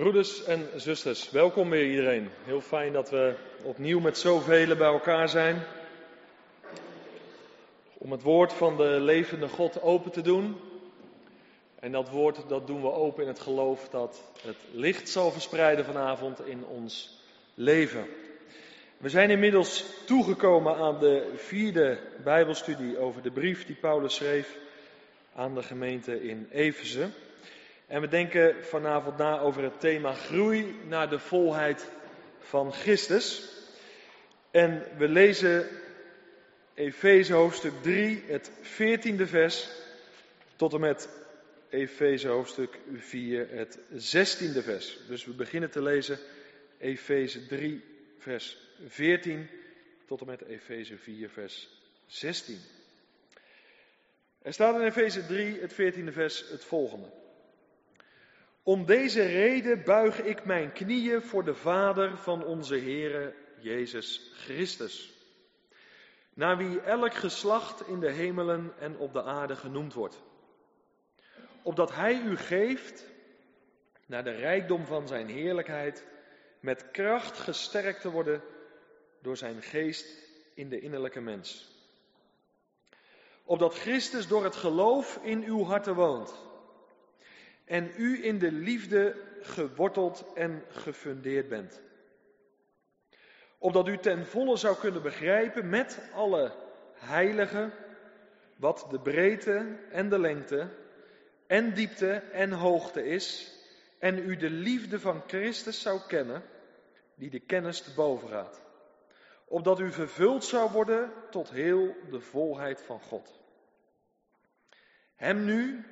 Broeders en zusters, welkom weer iedereen. Heel fijn dat we opnieuw met zoveel bij elkaar zijn. Om het woord van de levende God open te doen. En dat woord dat doen we open in het geloof dat het licht zal verspreiden vanavond in ons leven. We zijn inmiddels toegekomen aan de vierde Bijbelstudie over de brief die Paulus schreef aan de gemeente in Efeze. En we denken vanavond na over het thema groei naar de volheid van Christus. En we lezen Efeze hoofdstuk 3, het 14e vers, tot en met Efeze hoofdstuk 4, het 16e vers. Dus we beginnen te lezen Efeze 3, vers 14, tot en met Efeze 4, vers 16. Er staat in Efeze 3, het 14e vers, het volgende. Om deze reden buig ik mijn knieën voor de Vader van onze Heere Jezus Christus. Naar wie elk geslacht in de hemelen en op de aarde genoemd wordt. Opdat Hij u geeft, naar de rijkdom van Zijn heerlijkheid, met kracht gesterkt te worden door Zijn geest in de innerlijke mens. Opdat Christus door het geloof in uw harten woont en u in de liefde geworteld en gefundeerd bent. Opdat u ten volle zou kunnen begrijpen met alle heiligen wat de breedte en de lengte en diepte en hoogte is en u de liefde van Christus zou kennen die de kennis te boven gaat. Opdat u vervuld zou worden tot heel de volheid van God. Hem nu,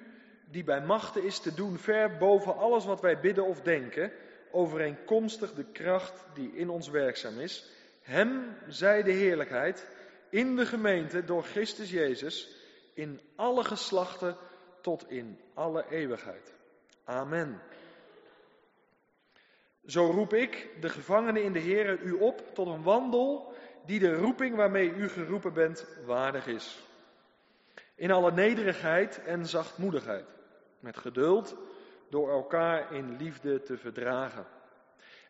die bij machten is te doen ver boven alles wat wij bidden of denken, overeenkomstig de kracht die in ons werkzaam is. Hem zij de heerlijkheid in de gemeente door Christus Jezus in alle geslachten tot in alle eeuwigheid. Amen. Zo roep ik, de gevangenen in de Heer, u op tot een wandel die de roeping waarmee u geroepen bent waardig is. In alle nederigheid en zachtmoedigheid met geduld, door elkaar in liefde te verdragen.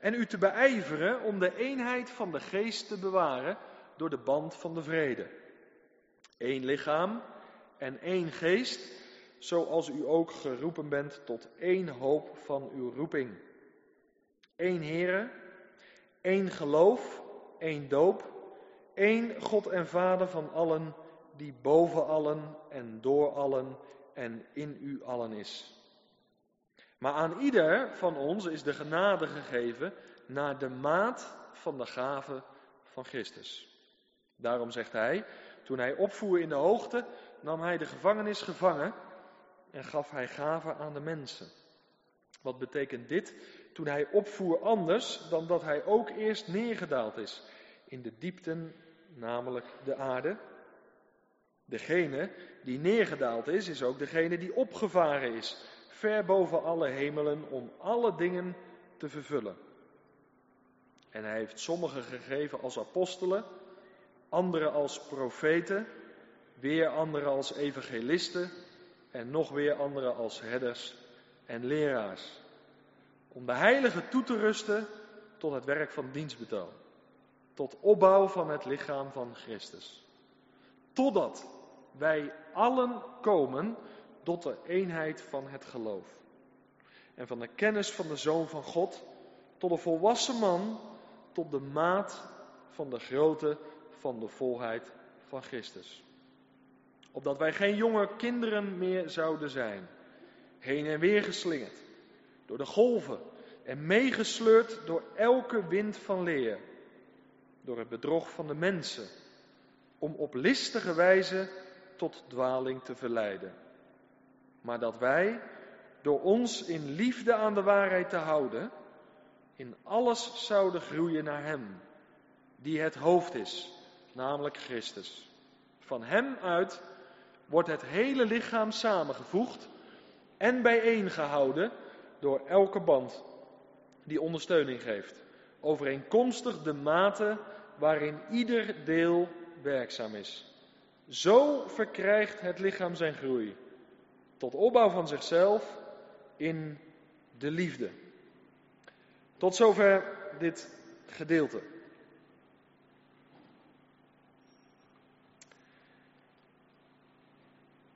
En u te beijveren om de eenheid van de geest te bewaren door de band van de vrede. Eén lichaam en één geest, zoals u ook geroepen bent tot één hoop van uw roeping. Eén Heere, één geloof, één doop, één God en Vader van allen, die boven allen en door allen en in u allen is. Maar aan ieder van ons is de genade gegeven naar de maat van de gave van Christus. Daarom zegt hij, toen hij opvoer in de hoogte, nam hij de gevangenis gevangen en gaf hij gaven aan de mensen. Wat betekent dit? Toen hij opvoer anders dan dat hij ook eerst neergedaald is in de diepten, namelijk de aarde. Degene die neergedaald is, is ook degene die opgevaren is, ver boven alle hemelen, om alle dingen te vervullen. En hij heeft sommigen gegeven als apostelen, anderen als profeten, weer anderen als evangelisten en nog weer anderen als herders en leraars. Om de heiligen toe te rusten tot het werk van dienstbetoon, tot opbouw van het lichaam van Christus. Totdat wij allen komen tot de eenheid van het geloof. En van de kennis van de Zoon van God, tot een volwassen man, tot de maat van de grootte van de volheid van Christus. Opdat wij geen jonge kinderen meer zouden zijn, heen en weer geslingerd door de golven en meegesleurd door elke wind van leer, door het bedrog van de mensen, om op listige wijze tot dwaling te verleiden. Maar dat wij, door ons in liefde aan de waarheid te houden, in alles zouden groeien naar Hem, die het hoofd is, namelijk Christus. Van Hem uit wordt het hele lichaam samengevoegd en bijeengehouden door elke band die ondersteuning geeft, overeenkomstig de mate waarin ieder deel werkzaam is. Zo verkrijgt het lichaam zijn groei. Tot opbouw van zichzelf in de liefde. Tot zover dit gedeelte.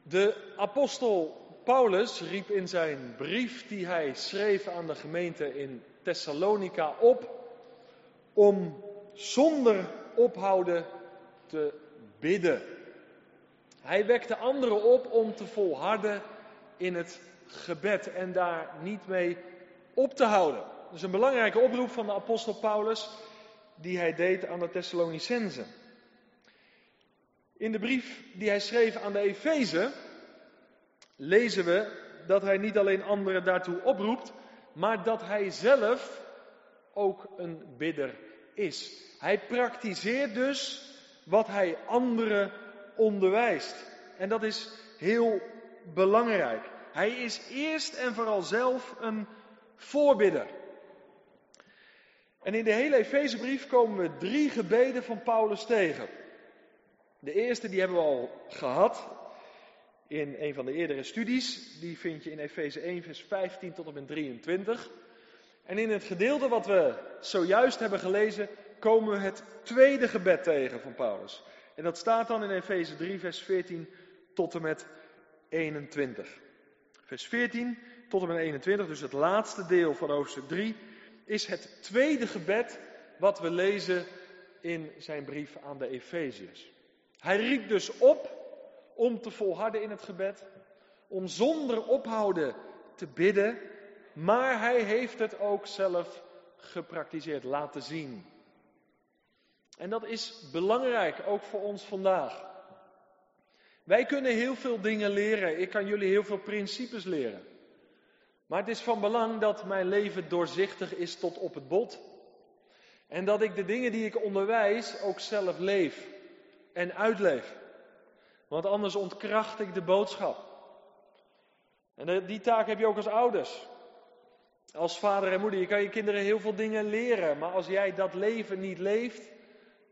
De apostel Paulus riep in zijn brief die hij schreef aan de gemeente in Thessalonica op om zonder ophouden te bidden. Hij wekte anderen op om te volharden in het gebed en daar niet mee op te houden. Is een belangrijke oproep van de apostel Paulus die hij deed aan de Thessalonicenzen. In de brief die hij schreef aan de Efeze lezen we dat hij niet alleen anderen daartoe oproept, maar dat hij zelf ook een bidder is. Hij praktiseert dus wat hij anderen onderwijst. En dat is heel belangrijk. Hij is eerst en vooral zelf een voorbidder. En in de hele Efezebrief komen we drie gebeden van Paulus tegen. De eerste die hebben we al gehad in een van de eerdere studies. Die vind je in Efeze 1 vers 15 tot en met 23. En in het gedeelte wat we zojuist hebben gelezen komen we het tweede gebed tegen van Paulus. En dat staat dan in Efeze 3 vers 14 tot en met 21. Vers 14 tot en met 21, dus het laatste deel van hoofdstuk 3, is het tweede gebed wat we lezen in zijn brief aan de Efeziërs. Hij riep dus op om te volharden in het gebed, om zonder ophouden te bidden, maar hij heeft het ook zelf gepraktiseerd, laten zien. En dat is belangrijk, ook voor ons vandaag. Wij kunnen heel veel dingen leren. Ik kan jullie heel veel principes leren. Maar het is van belang dat mijn leven doorzichtig is tot op het bot. En dat ik de dingen die ik onderwijs ook zelf leef en uitleef. Want anders ontkracht ik de boodschap. En die taak heb je ook als ouders. Als vader en moeder. Je kan je kinderen heel veel dingen leren. Maar als jij dat leven niet leeft,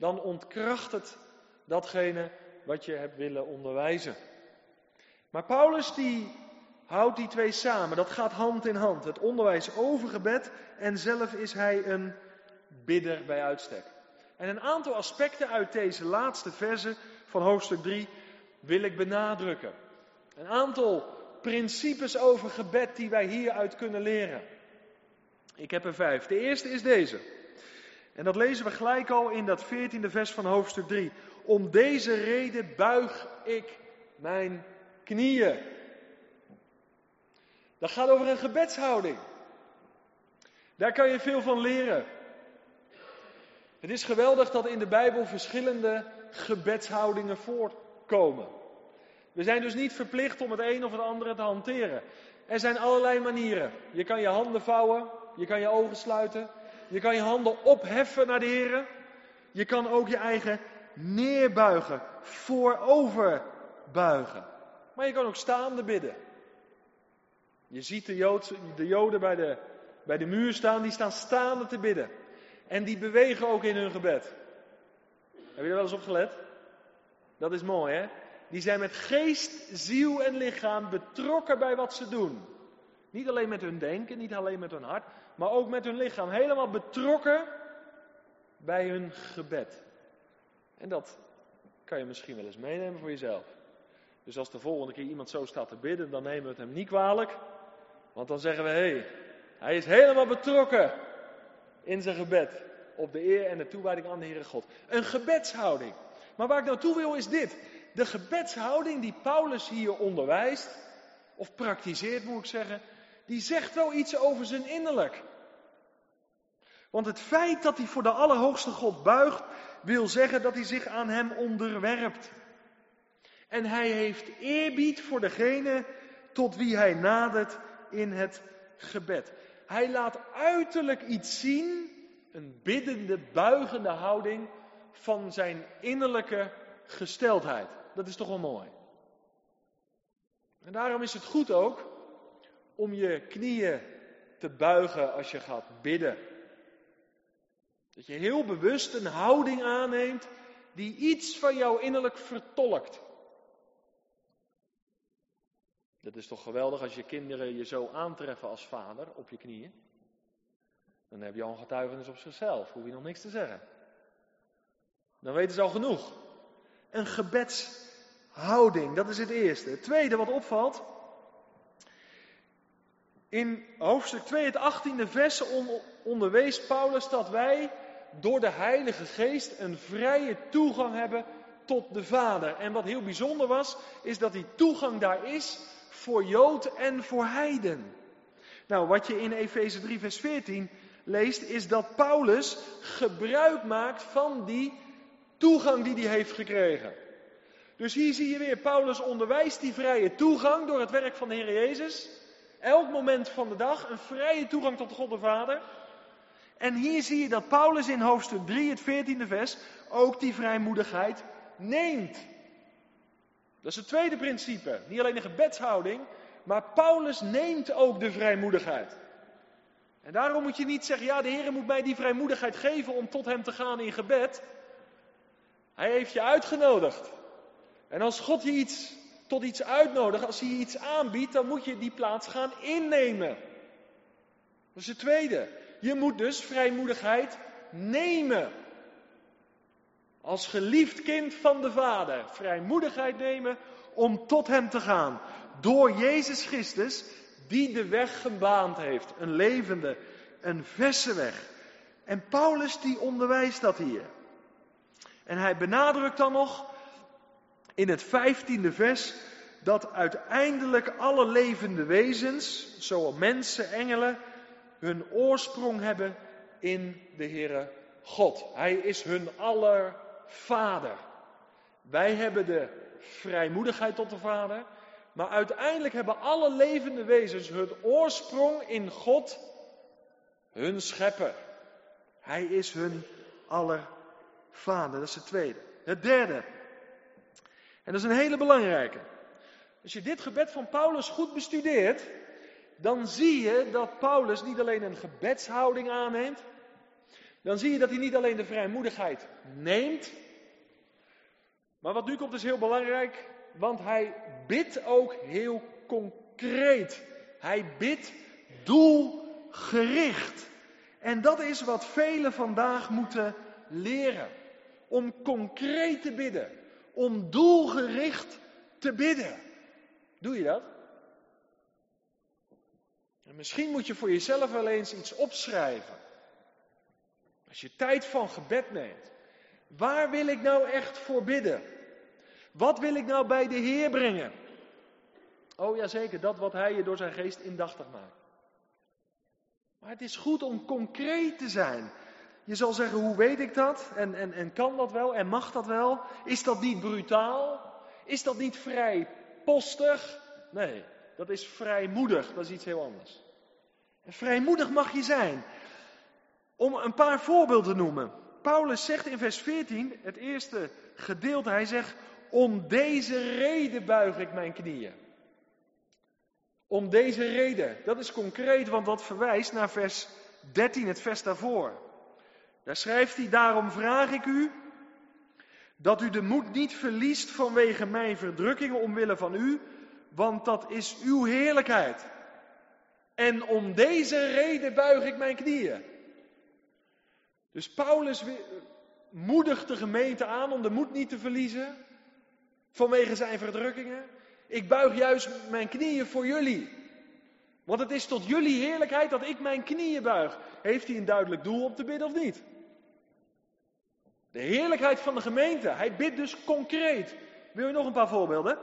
dan ontkracht het datgene wat je hebt willen onderwijzen. Maar Paulus die houdt die twee samen. Dat gaat hand in hand. Het onderwijs over gebed en zelf is hij een bidder bij uitstek. En een aantal aspecten uit deze laatste verse van hoofdstuk 3 wil ik benadrukken. Een aantal principes over gebed die wij hieruit kunnen leren. Ik heb er vijf. De eerste is deze. En dat lezen we gelijk al in dat veertiende vers van hoofdstuk 3. Om deze reden buig ik mijn knieën. Dat gaat over een gebedshouding. Daar kan je veel van leren. Het is geweldig dat in de Bijbel verschillende gebedshoudingen voorkomen. We zijn dus niet verplicht om het een of het andere te hanteren. Er zijn allerlei manieren. Je kan je handen vouwen, je kan je ogen sluiten, je kan je handen opheffen naar de Heer. Je kan ook je eigen neerbuigen, voorover buigen. Maar je kan ook staande bidden. Je ziet de, de Joden bij de, bij de muur staan, die staan staande te bidden. En die bewegen ook in hun gebed. Heb je er wel eens op gelet? Dat is mooi, hè? Die zijn met geest, ziel en lichaam betrokken bij wat ze doen. Niet alleen met hun denken, niet alleen met hun hart, maar ook met hun lichaam. Helemaal betrokken bij hun gebed. En dat kan je misschien wel eens meenemen voor jezelf. Dus als de volgende keer iemand zo staat te bidden, dan nemen we het hem niet kwalijk. Want dan zeggen we, hé, hey, hij is helemaal betrokken in zijn gebed. Op de eer en de toewijding aan de Heere God. Een gebedshouding. Maar waar ik naartoe wil is dit. De gebedshouding die Paulus hier onderwijst, of praktiseert moet ik zeggen, die zegt wel iets over zijn innerlijk. Want het feit dat hij voor de Allerhoogste God buigt, wil zeggen dat hij zich aan hem onderwerpt. En hij heeft eerbied voor degene tot wie hij nadert in het gebed. Hij laat uiterlijk iets zien, een biddende, buigende houding van zijn innerlijke gesteldheid. Dat is toch wel mooi. En daarom is het goed ook om je knieën te buigen als je gaat bidden. Dat je heel bewust een houding aanneemt die iets van jouw innerlijk vertolkt. Dat is toch geweldig als je kinderen je zo aantreffen als vader op je knieën? Dan heb je al een getuigenis op zichzelf, hoef je nog niks te zeggen. Dan weten ze al genoeg. Een gebedshouding, dat is het eerste. Het tweede wat opvalt, in hoofdstuk 2, het 18e vers, onderwees Paulus dat wij door de Heilige Geest een vrije toegang hebben tot de Vader. En wat heel bijzonder was, is dat die toegang daar is voor Jood en voor Heiden. Nou, wat je in Efeze 3, vers 14 leest, is dat Paulus gebruik maakt van die toegang die hij heeft gekregen. Dus hier zie je weer, Paulus onderwijst die vrije toegang door het werk van de Heer Jezus. Elk moment van de dag een vrije toegang tot God de Vader. En hier zie je dat Paulus in hoofdstuk 3, het 14e vers, ook die vrijmoedigheid neemt. Dat is het tweede principe. Niet alleen de gebedshouding, maar Paulus neemt ook de vrijmoedigheid. En daarom moet je niet zeggen, ja, de Heer moet mij die vrijmoedigheid geven om tot Hem te gaan in gebed. Hij heeft je uitgenodigd. En als God je iets, tot iets uitnodigt, als hij je iets aanbiedt, dan moet je die plaats gaan innemen. Dat is het tweede. Je moet dus vrijmoedigheid nemen. Als geliefd kind van de Vader. Vrijmoedigheid nemen om tot Hem te gaan. Door Jezus Christus, die de weg gebaand heeft. Een levende, een verse weg. En Paulus die onderwijst dat hier. En hij benadrukt dan nog in het vijftiende vers dat uiteindelijk alle levende wezens, zowel mensen, engelen, hun oorsprong hebben in de Heere God. Hij is hun aller vader. Wij hebben de vrijmoedigheid tot de Vader, maar uiteindelijk hebben alle levende wezens hun oorsprong in God, hun schepper. Hij is hun aller vader. Dat is het tweede. Het derde. En dat is een hele belangrijke. Als je dit gebed van Paulus goed bestudeert, dan zie je dat Paulus niet alleen een gebedshouding aanneemt, dan zie je dat hij niet alleen de vrijmoedigheid neemt, maar wat nu komt is heel belangrijk, want hij bidt ook heel concreet. Hij bidt doelgericht. En dat is wat velen vandaag moeten leren. Om concreet te bidden. Om doelgericht te bidden. Doe je dat? En misschien moet je voor jezelf wel eens iets opschrijven. Als je tijd van gebed neemt. Waar wil ik nou echt voor bidden? Wat wil ik nou bij de Heer brengen? Oh ja, zeker, dat wat Hij je door zijn geest indachtig maakt. Maar het is goed om concreet te zijn. Je zal zeggen, hoe weet ik dat? En, en, en kan dat wel? En mag dat wel? Is dat niet brutaal? Is dat niet vrij postig? Nee, dat is vrijmoedig. Dat is iets heel anders. En vrijmoedig mag je zijn. Om een paar voorbeelden te noemen. Paulus zegt in vers 14, het eerste gedeelte, hij zegt, om deze reden buig ik mijn knieën. Om deze reden. Dat is concreet, want dat verwijst naar vers 13, het vers daarvoor. Daar schrijft hij, daarom vraag ik u dat u de moed niet verliest vanwege mijn verdrukkingen omwille van u, want dat is uw heerlijkheid. En om deze reden buig ik mijn knieën. Dus Paulus moedigt de gemeente aan om de moed niet te verliezen vanwege zijn verdrukkingen. Ik buig juist mijn knieën voor jullie. Want het is tot jullie heerlijkheid dat ik mijn knieën buig. Heeft hij een duidelijk doel om te bidden of niet? De heerlijkheid van de gemeente. Hij bidt dus concreet. Wil je nog een paar voorbeelden?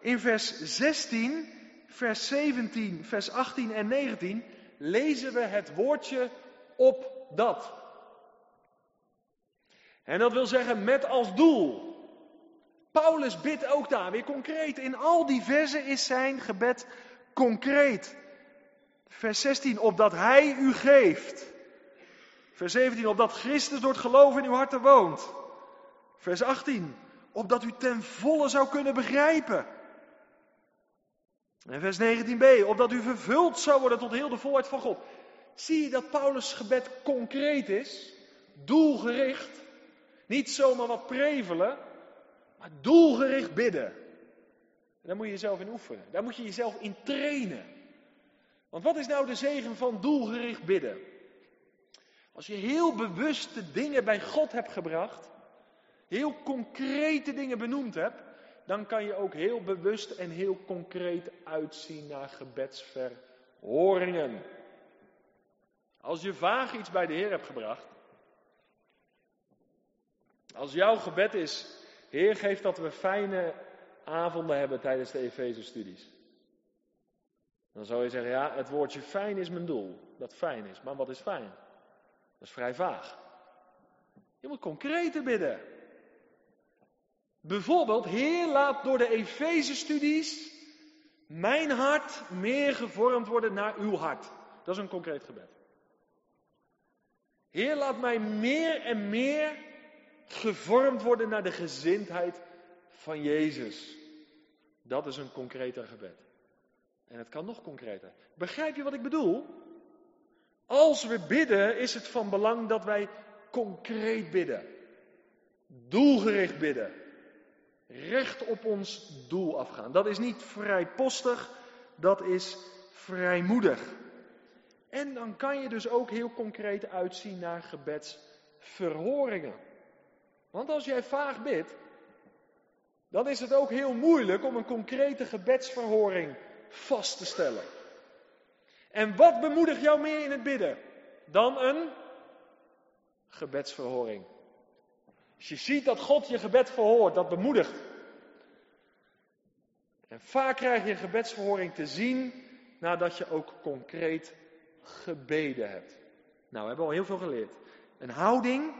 In vers 16, vers 17, vers 18 en 19 lezen we het woordje op dat. En dat wil zeggen met als doel. Paulus bidt ook daar weer concreet. In al die versen is zijn gebed concreet. Vers 16, opdat hij u geeft. Vers 17, opdat Christus door het geloof in uw harten woont. Vers 18, opdat u ten volle zou kunnen begrijpen. En vers 19b, opdat u vervuld zou worden tot heel de volheid van God. Zie je dat Paulus' gebed concreet is, doelgericht, niet zomaar wat prevelen, maar doelgericht bidden. En daar moet je jezelf in oefenen. Daar moet je jezelf in trainen. Want wat is nou de zegen van doelgericht bidden? Als je heel bewuste dingen bij God hebt gebracht, heel concrete dingen benoemd hebt, dan kan je ook heel bewust en heel concreet uitzien naar gebedsverhoringen. Als je vaag iets bij de Heer hebt gebracht, als jouw gebed is, Heer geef dat we fijne avonden hebben tijdens de Efeze-studies. Dan zou je zeggen, ja, het woordje fijn is mijn doel. Dat fijn is. Maar wat is fijn? Dat is vrij vaag. Je moet concreter bidden. Bijvoorbeeld, Heer, laat door de Efeze-studies mijn hart meer gevormd worden naar uw hart. Dat is een concreet gebed. Heer, laat mij meer en meer gevormd worden naar de gezindheid van Jezus. Dat is een concreter gebed. En het kan nog concreter. Begrijp je wat ik bedoel? Als we bidden, is het van belang dat wij concreet bidden. Doelgericht bidden. Recht op ons doel afgaan. Dat is niet vrijpostig, dat is vrijmoedig. En dan kan je dus ook heel concreet uitzien naar gebedsverhoringen. Want als jij vaag bidt, dan is het ook heel moeilijk om een concrete gebedsverhoring vast te stellen. En wat bemoedigt jou meer in het bidden dan een gebedsverhoring? Als je ziet dat God je gebed verhoort, dat bemoedigt. En vaak krijg je een gebedsverhoring te zien nadat je ook concreet gebeden hebt. Nou, we hebben al heel veel geleerd. Een houding,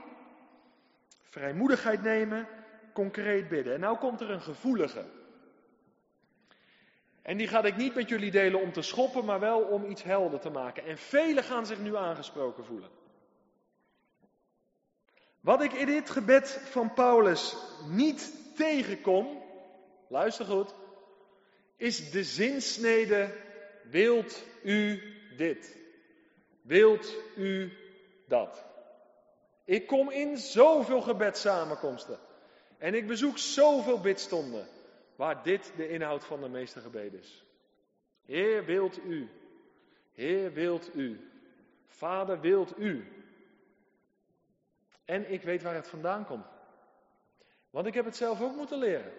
vrijmoedigheid nemen, concreet bidden. En nou komt er een gevoelige. En die ga ik niet met jullie delen om te schoppen, maar wel om iets helder te maken. En velen gaan zich nu aangesproken voelen. Wat ik in dit gebed van Paulus niet tegenkom, luister goed, is de zinsnede, wilt u dit? Wilt u dat? Ik kom in zoveel gebedssamenkomsten en ik bezoek zoveel bidstonden waar dit de inhoud van de meeste gebeden is. Heer, wilt u? Heer, wilt u? Vader, wilt u? En ik weet waar het vandaan komt. Want ik heb het zelf ook moeten leren.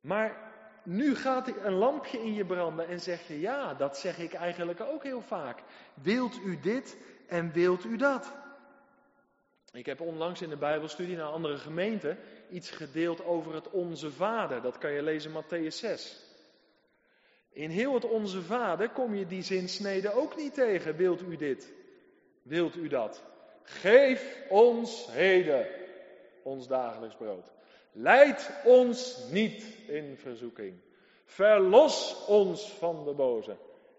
Maar nu gaat een lampje in je branden en zeg je, ja, dat zeg ik eigenlijk ook heel vaak. Wilt u dit en wilt u dat? Ik heb onlangs in de Bijbelstudie naar andere gemeenten iets gedeeld over het Onze Vader. Dat kan je lezen in Matthäus 6. In heel het Onze Vader kom je die zinsnede ook niet tegen. Wilt u dit? Wilt u dat? Geef ons heden ons dagelijks brood. Leid ons niet in verzoeking. Verlos ons van de boze.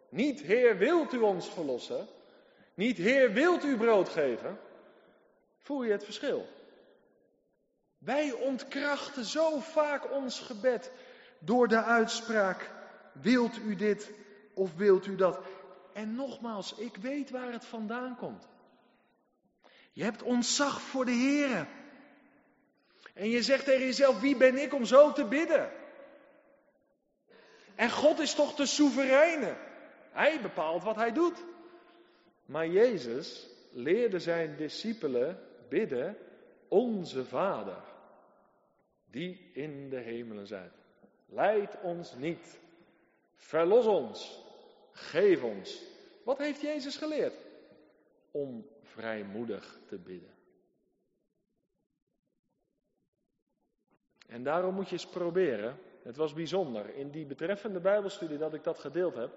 Niet Heer, wilt u ons verlossen? Niet Heer, wilt u brood geven? Voel je het verschil? Wij ontkrachten zo vaak ons gebed door de uitspraak: wilt u dit of wilt u dat? En nogmaals, ik weet waar het vandaan komt. Je hebt ontzag voor de Heer. En je zegt tegen jezelf: wie ben ik om zo te bidden? En God is toch de soevereine. Hij bepaalt wat hij doet. Maar Jezus leerde zijn discipelen bidden, onze Vader, die in de hemelen zijt. Leid ons niet, verlos ons, geef ons. Wat heeft Jezus geleerd? Om vrijmoedig te bidden. En daarom moet je eens proberen. Het was bijzonder. In die betreffende Bijbelstudie dat ik dat gedeeld heb.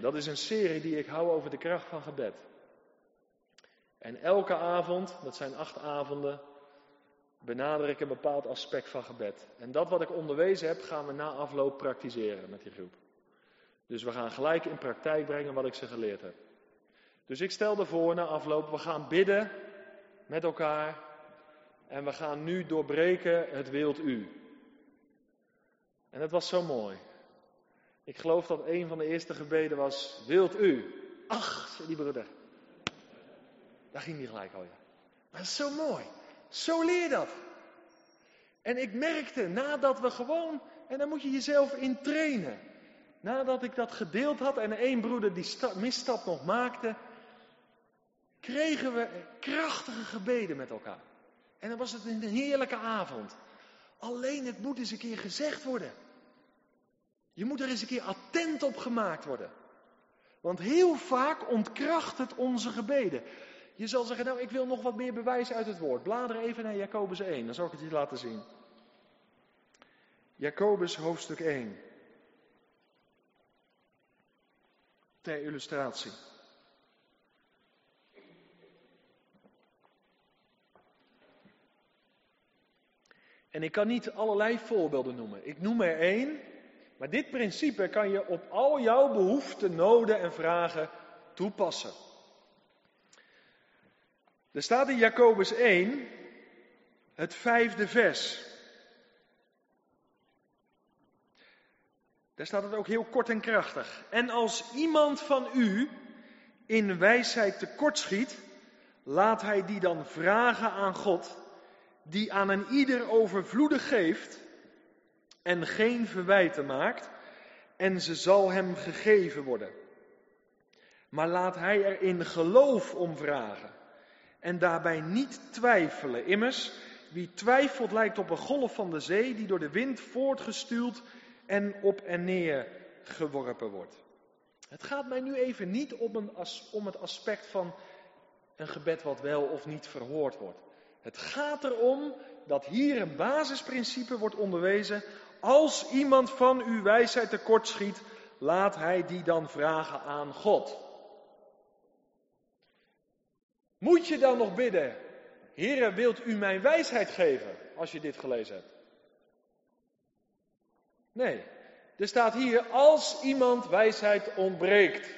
Dat is een serie die ik hou over de kracht van gebed. En elke avond, dat zijn acht avonden, benader ik een bepaald aspect van gebed. En dat wat ik onderwezen heb, gaan we na afloop praktiseren met die groep. Dus we gaan gelijk in praktijk brengen wat ik ze geleerd heb. Dus ik stel ervoor na afloop, we gaan bidden met elkaar. En we gaan nu doorbreken het wilt u. En dat was zo mooi. Ik geloof dat een van de eerste gebeden was, wilt u? Ach, zei die broeder. Daar ging hij gelijk al, ja. Maar dat is zo mooi. Zo leer dat. En ik merkte nadat we gewoon, en daar moet je jezelf in trainen. Nadat ik dat gedeeld had en één broeder die misstap nog maakte, kregen we krachtige gebeden met elkaar. En dan was het een heerlijke avond. Alleen het moet eens een keer gezegd worden. Je moet er eens een keer attent op gemaakt worden. Want heel vaak ontkracht het onze gebeden. Je zal zeggen, nou ik wil nog wat meer bewijs uit het woord. Blader even naar Jacobus 1, dan zal ik het je laten zien. Jacobus hoofdstuk 1. Ter illustratie. En ik kan niet allerlei voorbeelden noemen. Ik noem er één. Maar dit principe kan je op al jouw behoeften, noden en vragen toepassen. Er staat in Jacobus 1, het vijfde vers. Daar staat het ook heel kort en krachtig. En als iemand van u in wijsheid tekortschiet, laat hij die dan vragen aan God, die aan een ieder overvloedig geeft en geen verwijten maakt, en ze zal hem gegeven worden. Maar laat hij er in geloof om vragen en daarbij niet twijfelen. Immers, wie twijfelt lijkt op een golf van de zee die door de wind voortgestuwd en op en neer geworpen wordt. Het gaat mij nu even niet om, het aspect van een gebed wat wel of niet verhoord wordt. Het gaat erom dat hier een basisprincipe wordt onderwezen. Als iemand van uw wijsheid tekortschiet, laat hij die dan vragen aan God. Moet je dan nog bidden, Heere, wilt u mijn wijsheid geven als je dit gelezen hebt? Nee, er staat hier, als iemand wijsheid ontbreekt.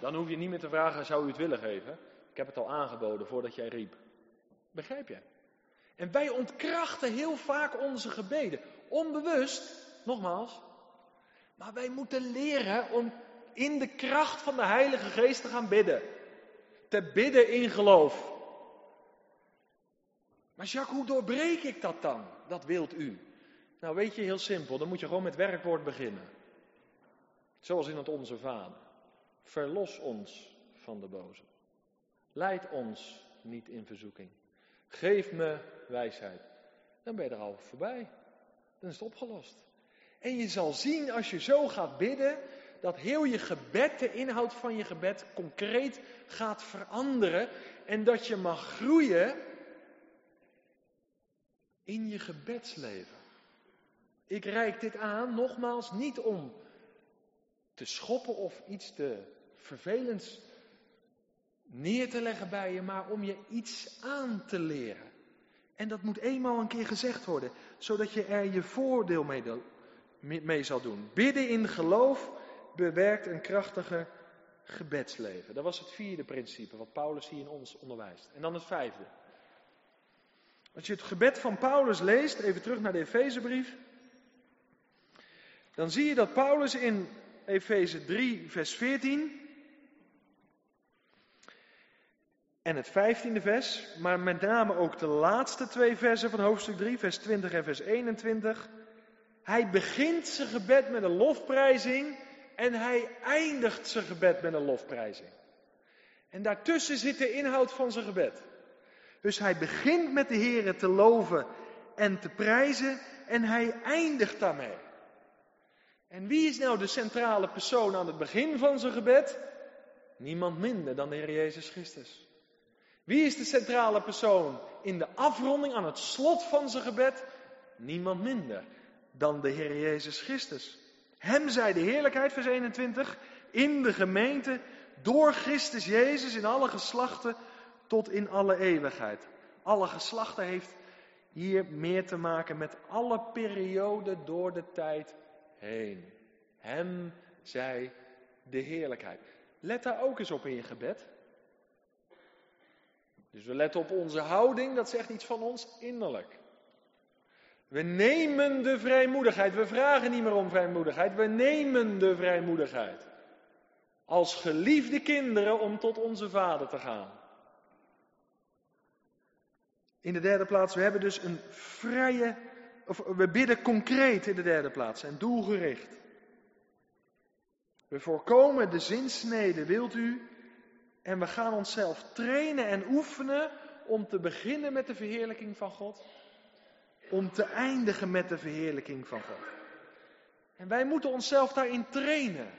Dan hoef je niet meer te vragen, zou u het willen geven? Ik heb het al aangeboden voordat jij riep. Begrijp je? En wij ontkrachten heel vaak onze gebeden. Onbewust, nogmaals. Maar wij moeten leren om in de kracht van de Heilige Geest te gaan bidden. Te bidden in geloof. Maar Jacques, hoe doorbreek ik dat dan? Dat wilt u. Nou weet je, heel simpel, dan moet je gewoon met werkwoord beginnen. Zoals in het Onze Vader. Verlos ons van de boze. Leid ons niet in verzoeking. Geef me wijsheid. Dan ben je er al voorbij. Dan is het opgelost. En je zal zien als je zo gaat bidden, dat heel je gebed, de inhoud van je gebed, concreet gaat veranderen. En dat je mag groeien in je gebedsleven. Ik reik dit aan, nogmaals, niet om te schoppen of iets te vervelends neer te leggen bij je, maar om je iets aan te leren. En dat moet eenmaal een keer gezegd worden, zodat je er je voordeel mee, zal doen. Bidden in geloof bewerkt een krachtiger gebedsleven. Dat was het vierde principe wat Paulus hier in ons onderwijst. En dan het vijfde. Als je het gebed van Paulus leest, even terug naar de Efezebrief, dan zie je dat Paulus in Efeze 3, vers 14 en het 15e vers, maar met name ook de laatste twee versen van hoofdstuk 3, vers 20 en vers 21. Hij begint zijn gebed met een lofprijzing en hij eindigt zijn gebed met een lofprijzing. En daartussen zit de inhoud van zijn gebed. Dus hij begint met de Heer te loven en te prijzen en hij eindigt daarmee. En wie is nou de centrale persoon aan het begin van zijn gebed? Niemand minder dan de Heer Jezus Christus. Wie is de centrale persoon in de afronding aan het slot van zijn gebed? Niemand minder dan de Heer Jezus Christus. Hem zij de heerlijkheid, vers 21, in de gemeente, door Christus Jezus in alle geslachten tot in alle eeuwigheid. Alle geslachten heeft hier meer te maken met alle perioden door de tijd heen. Hem zij de heerlijkheid. Let daar ook eens op in je gebed. Dus we letten op onze houding, dat zegt iets van ons innerlijk. We nemen de vrijmoedigheid. We vragen niet meer om vrijmoedigheid. We nemen de vrijmoedigheid. Als geliefde kinderen om tot onze vader te gaan. In de derde plaats, we hebben dus een vrije, we bidden concreet in de derde plaats en doelgericht. We voorkomen de zinsnede, wilt u, En we gaan onszelf trainen en oefenen om te beginnen met de verheerlijking van God. Om te eindigen met de verheerlijking van God. En wij moeten onszelf daarin trainen.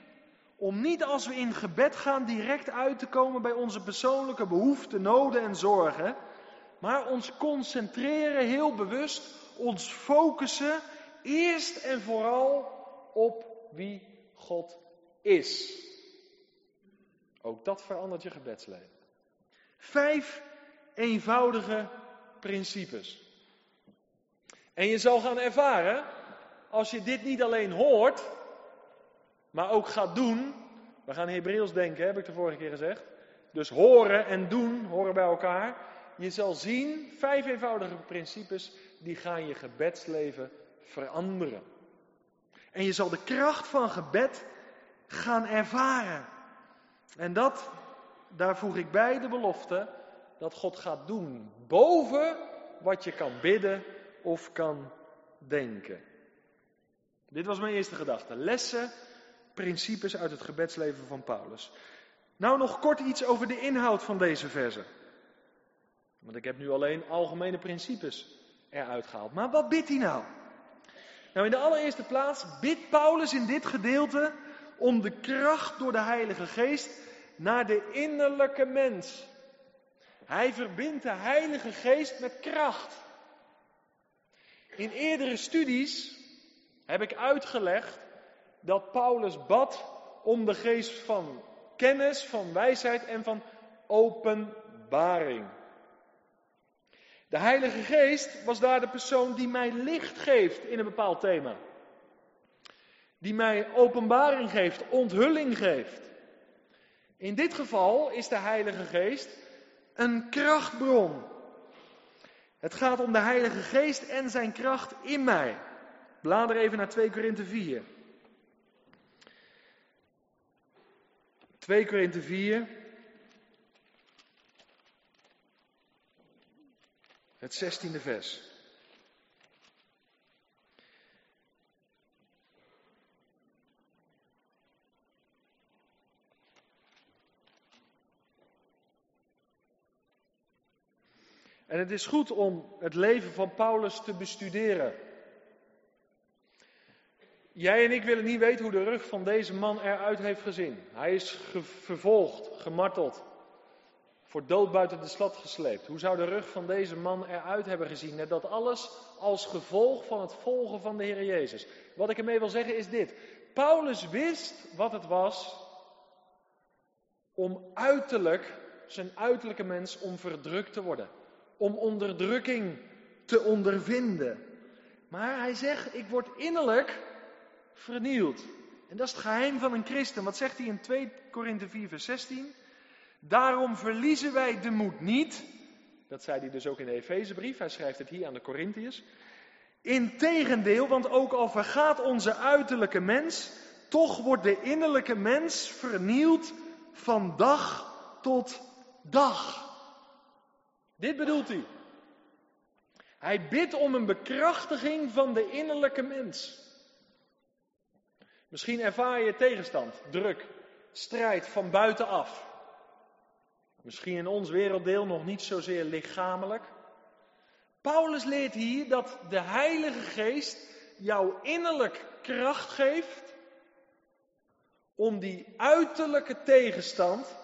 Om niet als we in gebed gaan direct uit te komen bij onze persoonlijke behoeften, noden en zorgen. Maar ons concentreren heel bewust, ons focussen eerst en vooral op wie God is. Ook dat verandert je gebedsleven. Vijf eenvoudige principes. En je zal gaan ervaren, als je dit niet alleen hoort, maar ook gaat doen. We gaan Hebreeuws denken, heb ik de vorige keer gezegd. Dus horen en doen horen bij elkaar. Je zal zien, vijf eenvoudige principes, die gaan je gebedsleven veranderen. En je zal de kracht van gebed gaan ervaren. En dat, daar voeg ik bij de belofte, dat God gaat doen boven wat je kan bidden of kan denken. Dit was mijn eerste gedachte. Lessen, principes uit het gebedsleven van Paulus. Nou nog kort iets over de inhoud van deze verse. Want ik heb nu alleen algemene principes eruit gehaald. Maar wat bidt hij nou? Nou, in de allereerste plaats bidt Paulus in dit gedeelte om de kracht door de Heilige Geest naar de innerlijke mens. Hij verbindt de Heilige Geest met kracht. In eerdere studies heb ik uitgelegd dat Paulus bad om de geest van kennis, van wijsheid en van openbaring. De Heilige Geest was daar de persoon die mij licht geeft in een bepaald thema. Die mij openbaring geeft, onthulling geeft. In dit geval is de Heilige Geest een krachtbron. Het gaat om de Heilige Geest en zijn kracht in mij. Blader even naar 2 Korinthe 4. 2 Korinthe 4. Het zestiende vers. En het is goed om het leven van Paulus te bestuderen. Jij en ik willen niet weten hoe de rug van deze man eruit heeft gezien. Hij is vervolgd, gemarteld, voor dood buiten de stad gesleept. Hoe zou de rug van deze man eruit hebben gezien? Net dat alles als gevolg van het volgen van de Heer Jezus. Wat ik ermee wil zeggen is dit. Paulus wist wat het was om uiterlijk, zijn uiterlijke mens, om verdrukt te worden. Om onderdrukking te ondervinden. Maar hij zegt, ik word innerlijk vernield. En dat is het geheim van een christen. Wat zegt hij in 2 Korinthe 4, vers 16? Daarom verliezen wij de moed niet. Dat zei hij dus ook in de Efezebrief. Hij schrijft het hier aan de Corinthiërs. Integendeel, want ook al vergaat onze uiterlijke mens, toch wordt de innerlijke mens vernield van dag tot dag. Dit bedoelt hij. Hij bidt om een bekrachtiging van de innerlijke mens. Misschien ervaar je tegenstand, druk, strijd van buitenaf. Misschien in ons werelddeel nog niet zozeer lichamelijk. Paulus leert hier dat de Heilige Geest jou innerlijk kracht geeft om die uiterlijke tegenstand,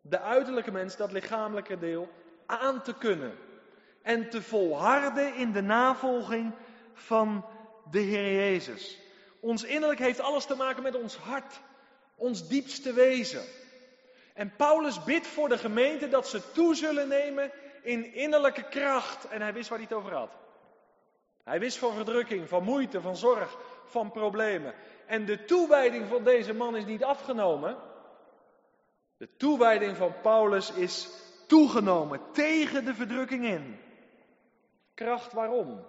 de uiterlijke mens, dat lichamelijke deel, aan te kunnen. En te volharden in de navolging van de Heer Jezus. Ons innerlijk heeft alles te maken met ons hart, ons diepste wezen. En Paulus bidt voor de gemeente dat ze toe zullen nemen in innerlijke kracht. En hij wist waar hij het over had. Hij wist van verdrukking, van moeite, van zorg, van problemen. En de toewijding van deze man is niet afgenomen. De toewijding van Paulus is toegenomen tegen de verdrukking in. Kracht waarom?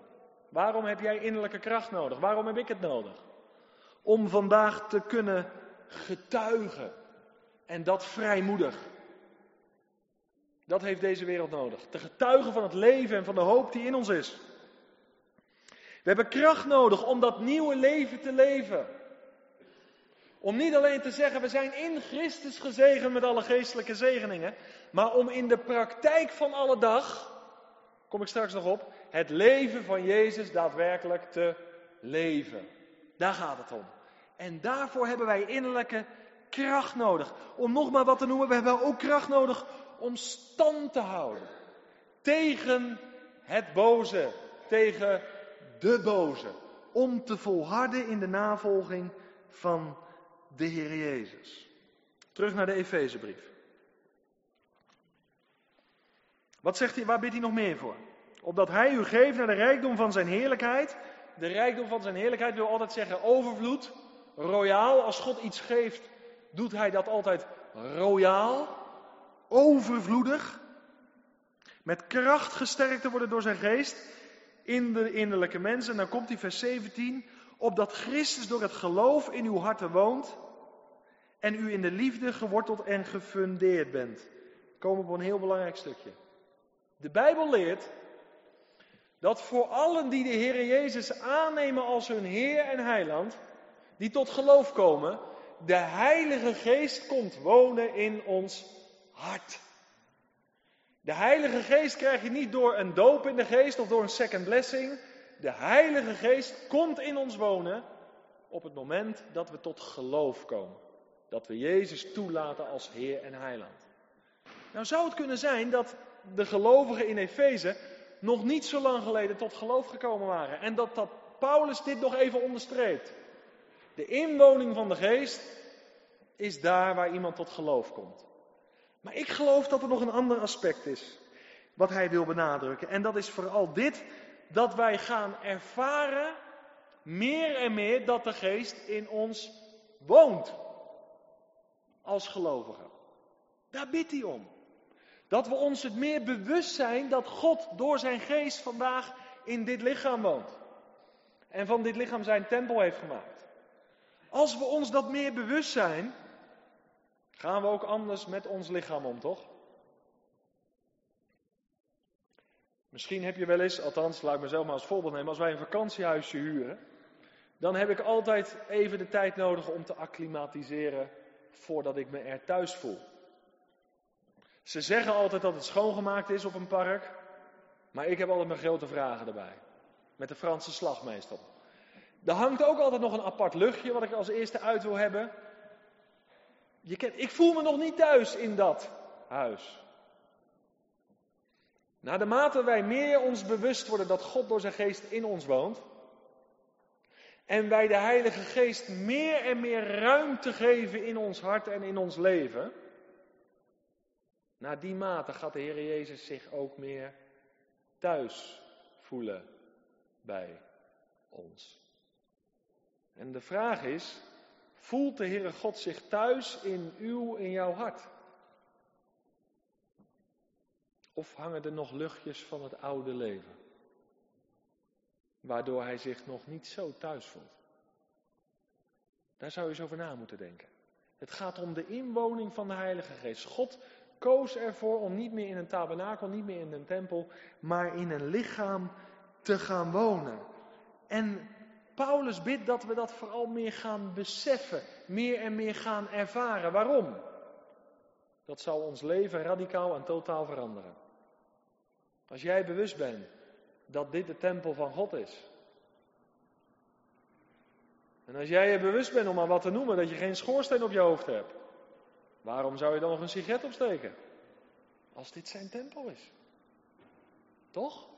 Waarom heb jij innerlijke kracht nodig? Waarom heb ik het nodig? om vandaag te kunnen getuigen. En dat vrijmoedig. Dat heeft deze wereld nodig. Te getuigen van het leven en van de hoop die in ons is. We hebben kracht nodig om dat nieuwe leven te leven. Om niet alleen te zeggen, we zijn in Christus gezegend met alle geestelijke zegeningen, maar om in de praktijk van alle dag, kom ik straks nog op, het leven van Jezus daadwerkelijk te leven. Daar gaat het om. En daarvoor hebben wij innerlijke kracht nodig. Om nog maar wat te noemen, we hebben ook kracht nodig om stand te houden. Tegen het boze, tegen de boze. Om te volharden in de navolging van de Heer Jezus. Terug naar de Efezebrief. Wat zegt hij, waar bidt hij nog meer voor? Opdat hij u geeft naar de rijkdom van zijn heerlijkheid. De rijkdom van zijn heerlijkheid wil altijd zeggen overvloed, royaal. Als God iets geeft, doet hij dat altijd royaal, overvloedig. Met kracht gesterkt te worden door zijn geest in de innerlijke mensen. En dan komt hij vers 17. Opdat Christus door het geloof in uw harten woont. En u in de liefde geworteld en gefundeerd bent. We komen op een heel belangrijk stukje. De Bijbel leert dat voor allen die de Heer Jezus aannemen als hun Heer en Heiland, die tot geloof komen, de Heilige Geest komt wonen in ons hart. De Heilige Geest krijg je niet door een doop in de geest of door een second blessing. De Heilige Geest komt in ons wonen op het moment dat we tot geloof komen. Dat we Jezus toelaten als Heer en Heiland. Nou zou het kunnen zijn dat de gelovigen in Efeze nog niet zo lang geleden tot geloof gekomen waren. En dat, dat Paulus dit nog even onderstreept. De inwoning van de geest is daar waar iemand tot geloof komt. Maar ik geloof dat er nog een ander aspect is. Wat hij wil benadrukken. En dat is vooral dit. Dat wij gaan ervaren. Meer en meer dat de geest in ons woont. Als gelovigen. Daar bidt hij om. Dat we ons het meer bewust zijn dat God door zijn geest vandaag in dit lichaam woont. En van dit lichaam zijn tempel heeft gemaakt. Als we ons dat meer bewust zijn, gaan we ook anders met ons lichaam om, toch? Misschien heb je wel eens, althans laat ik mezelf maar als voorbeeld nemen, als wij een vakantiehuisje huren, dan heb ik altijd even de tijd nodig om te acclimatiseren voordat ik me er thuis voel. Ze zeggen altijd dat het schoongemaakt is op een park, maar ik heb altijd mijn grote vragen erbij. Met de Franse slag meestal. Er hangt ook altijd nog een apart luchtje wat ik als eerste uit wil hebben. Je kent, ik voel me nog niet thuis in dat huis. Naarmate wij meer ons bewust worden dat God door zijn geest in ons woont. En wij de Heilige Geest meer en meer ruimte geven in ons hart en in ons leven. Naar die mate gaat de Heer Jezus zich ook meer thuis voelen bij ons. En de vraag is, voelt de Heere God zich thuis in uw, in jouw hart? Of hangen er nog luchtjes van het oude leven? Waardoor hij zich nog niet zo thuis voelt. Daar zou je eens over na moeten denken. Het gaat om de inwoning van de Heilige Geest. God koos ervoor om niet meer in een tabernakel, niet meer in een tempel, maar in een lichaam te gaan wonen. En Paulus bidt dat we dat vooral meer gaan beseffen, meer en meer gaan ervaren. Waarom? Dat zal ons leven radicaal en totaal veranderen. Als jij bewust bent dat dit de tempel van God is. En als jij je bewust bent om maar wat te noemen, dat je geen schoorsteen op je hoofd hebt. Waarom zou je dan nog een sigaret opsteken? Als dit zijn tempel is. Toch?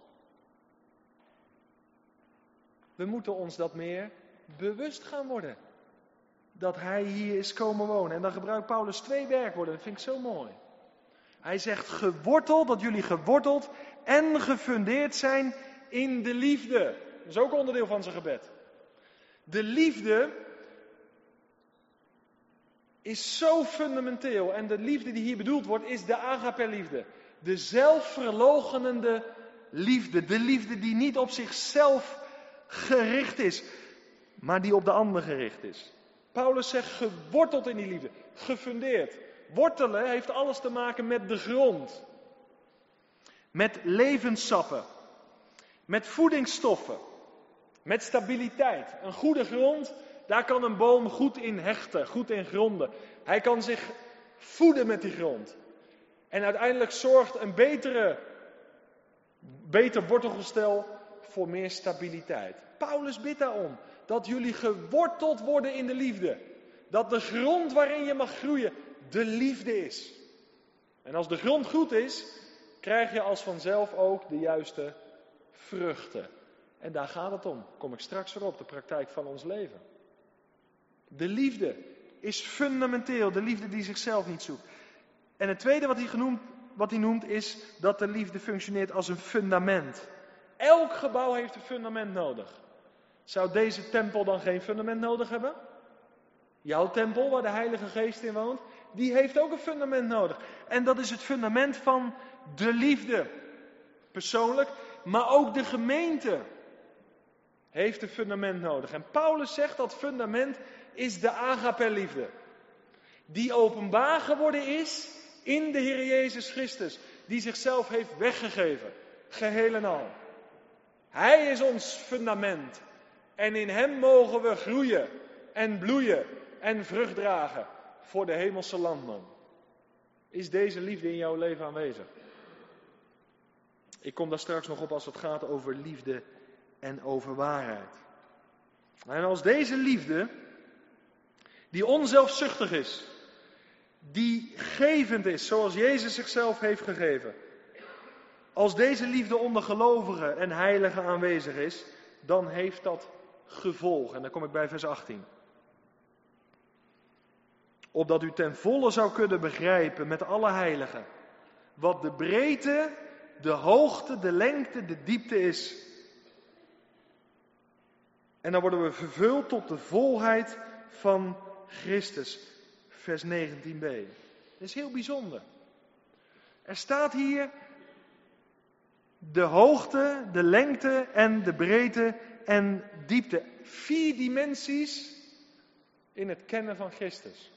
We moeten ons dat meer bewust gaan worden. Dat hij hier is komen wonen. En dan gebruikt Paulus twee werkwoorden. Dat vind ik zo mooi. Hij zegt geworteld, dat jullie geworteld en gefundeerd zijn in de liefde. Dat is ook onderdeel van zijn gebed. De liefde is zo fundamenteel. En de liefde die hier bedoeld wordt, is de agape-liefde. De zelfverlogenende liefde. De liefde die niet op zichzelf gericht is, maar die op de ander gericht is. Paulus zegt geworteld in die liefde, gefundeerd. Wortelen heeft alles te maken met de grond. Met levenssappen. Met voedingsstoffen. Met stabiliteit. Een goede grond daar kan een boom goed in hechten, goed in gronden. Hij kan zich voeden met die grond. En uiteindelijk zorgt een betere, beter wortelgestel voor meer stabiliteit. Paulus bidt daarom dat jullie geworteld worden in de liefde. Dat de grond waarin je mag groeien de liefde is. En als de grond goed is, krijg je als vanzelf ook de juiste vruchten. En daar gaat het om. Kom ik straks weer op, de praktijk van ons leven. De liefde is fundamenteel, de liefde die zichzelf niet zoekt. En het tweede wat hij, genoemd, wat hij noemt is dat de liefde functioneert als een fundament. Elk gebouw heeft een fundament nodig. Zou deze tempel dan geen fundament nodig hebben? Jouw tempel, waar de Heilige Geest in woont, die heeft ook een fundament nodig. En dat is het fundament van de liefde. Persoonlijk, maar ook de gemeente heeft een fundament nodig. En Paulus zegt dat fundament is de agape-liefde. Die openbaar geworden is in de Heer Jezus Christus. Die zichzelf heeft weggegeven. Geheel en al. Hij is ons fundament. En in Hem mogen we groeien en bloeien en vrucht dragen voor de hemelse landman. Is deze liefde in jouw leven aanwezig? Ik kom daar straks nog op als het gaat over liefde en over waarheid. En als deze liefde, die onzelfzuchtig is, die gevend is, zoals Jezus zichzelf heeft gegeven, als deze liefde onder gelovigen en heiligen aanwezig is, dan heeft dat gevolg. En dan kom ik bij vers 18. Opdat u ten volle zou kunnen begrijpen met alle heiligen wat de breedte, de hoogte, de lengte, de diepte is. En dan worden we vervuld tot de volheid van Christus. Vers 19b. Dat is heel bijzonder. Er staat hier de hoogte, de lengte en de breedte en diepte. Vier dimensies in het kennen van Christus.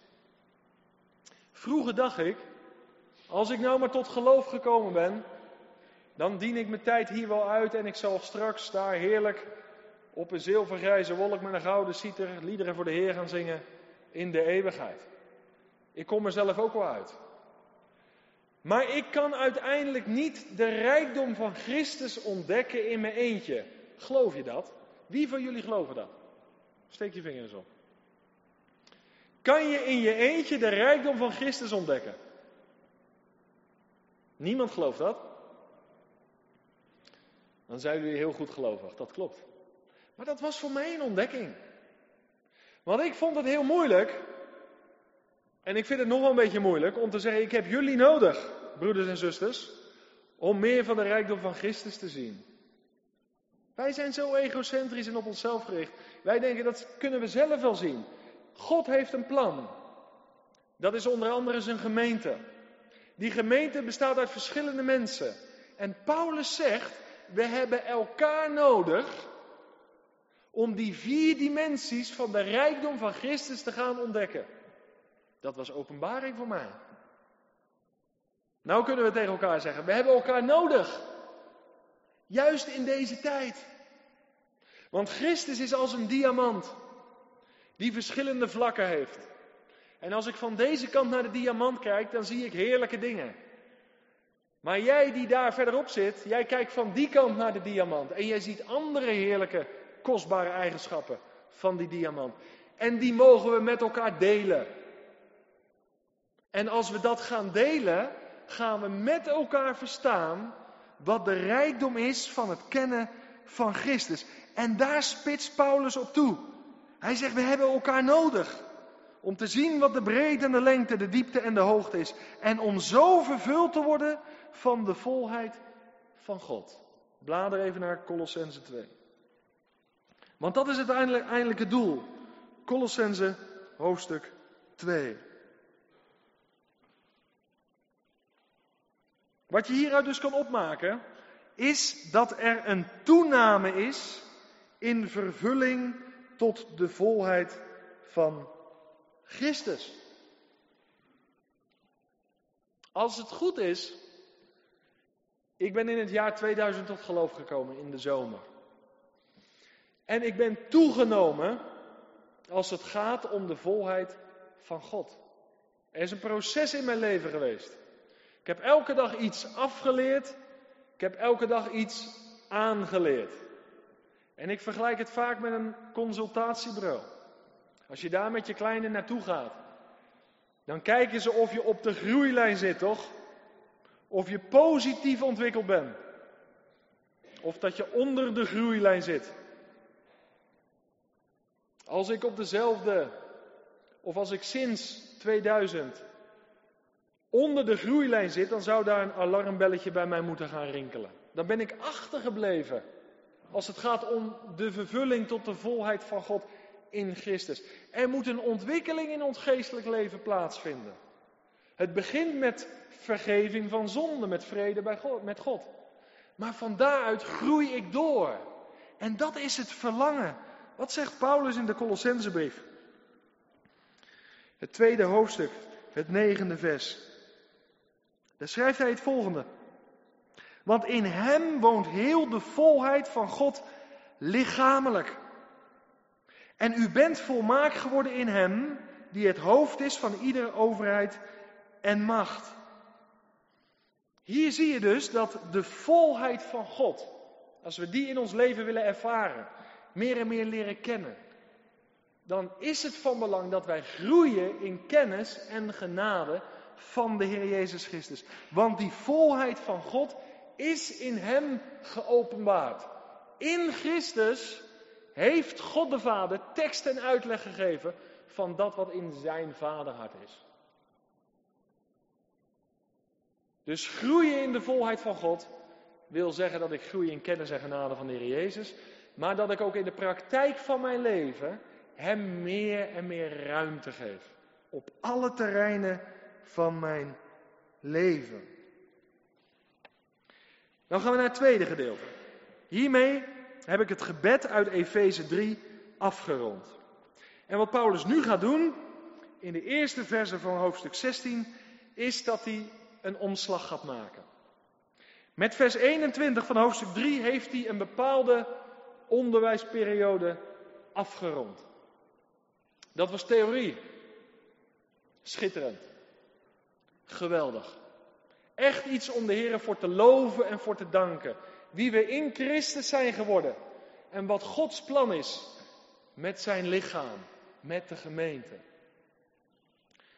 Vroeger dacht ik, als ik nou maar tot geloof gekomen ben, dan dien ik mijn tijd hier wel uit en ik zal straks daar heerlijk op een zilvergrijze wolk met een gouden citer liederen voor de Heer gaan zingen in de eeuwigheid. Ik kom er zelf ook wel uit. Maar ik kan uiteindelijk niet de rijkdom van Christus ontdekken in mijn eentje. Geloof je dat? Wie van jullie geloven dat? Steek je vingers op. Kan je in je eentje de rijkdom van Christus ontdekken? Niemand gelooft dat? Dan zijn jullie heel goed gelovig, dat klopt. Maar dat was voor mij een ontdekking. Want ik vond het heel moeilijk, en ik vind het nog wel een beetje moeilijk, om te zeggen, ik heb jullie nodig, broeders en zusters, om meer van de rijkdom van Christus te zien. Wij zijn zo egocentrisch en op onszelf gericht. Wij denken dat kunnen we zelf wel zien. God heeft een plan. Dat is onder andere zijn gemeente. Die gemeente bestaat uit verschillende mensen. En Paulus zegt, we hebben elkaar nodig om die vier dimensies van de rijkdom van Christus te gaan ontdekken. Dat was openbaring voor mij. Nou kunnen we tegen elkaar zeggen, we hebben elkaar nodig. Juist in deze tijd. Want Christus is als een diamant die verschillende vlakken heeft. En als ik van deze kant naar de diamant kijk, dan zie ik heerlijke dingen. Maar jij die daar verderop zit, jij kijkt van die kant naar de diamant en jij ziet andere heerlijke, kostbare eigenschappen van die diamant. En die mogen we met elkaar delen. En als we dat gaan delen, gaan we met elkaar verstaan wat de rijkdom is van het kennen van Christus. En daar spitst Paulus op toe. Hij zegt, we hebben elkaar nodig. Om te zien wat de breedte en de lengte, de diepte en de hoogte is. En om zo vervuld te worden van de volheid van God. Blader even naar Colossense 2. Want dat is het eindelijke doel. Colossense hoofdstuk 2. Wat je hieruit dus kan opmaken, is dat er een toename is in vervulling tot de volheid van Christus. Als het goed is, ik ben in het jaar 2000 tot geloof gekomen in de zomer. En ik ben toegenomen als het gaat om de volheid van God. Er is een proces in mijn leven geweest. Ik heb elke dag iets afgeleerd. Ik heb elke dag iets aangeleerd. En ik vergelijk het vaak met een consultatiebureau. Als je daar met je kleine naartoe gaat, dan kijken ze of je op de groeilijn zit, toch? Of je positief ontwikkeld bent. Of dat je onder de groeilijn zit. Als ik op dezelfde, of als ik sinds 2000 onder de groeilijn zit, dan zou daar een alarmbelletje bij mij moeten gaan rinkelen. Dan ben ik achtergebleven. Als het gaat om de vervulling tot de volheid van God in Christus. Er moet een ontwikkeling in ons geestelijk leven plaatsvinden. Het begint met vergeving van zonde, met vrede bij God, met God. Maar van daaruit groei ik door. En dat is het verlangen. Wat zegt Paulus in de Colossensebrief? Het tweede hoofdstuk, het negende vers. Daar schrijft hij het volgende. Want in hem woont heel de volheid van God lichamelijk. En u bent volmaakt geworden in hem, die het hoofd is van iedere overheid en macht. Hier zie je dus dat de volheid van God, als we die in ons leven willen ervaren, meer en meer leren kennen, dan is het van belang dat wij groeien in kennis en genade van de Heer Jezus Christus. Want die volheid van God is in Hem geopenbaard. In Christus heeft God de Vader tekst en uitleg gegeven van dat wat in zijn vaderhart is. Dus groeien in de volheid van God wil zeggen dat ik groei in kennis en genade van de Heer Jezus, maar dat ik ook in de praktijk van mijn leven Hem meer en meer ruimte geef. Op alle terreinen van mijn leven. Dan gaan we naar het tweede gedeelte. Hiermee heb ik het gebed uit Efeze 3 afgerond. En wat Paulus nu gaat doen, in de eerste verse van hoofdstuk 16, is dat hij een omslag gaat maken. Met vers 21 van hoofdstuk 3 heeft hij een bepaalde onderwijsperiode afgerond. Dat was theorie. Schitterend. Geweldig. Echt iets om de Heer voor te loven en voor te danken. Wie we in Christus zijn geworden. En wat Gods plan is met zijn lichaam, met de gemeente.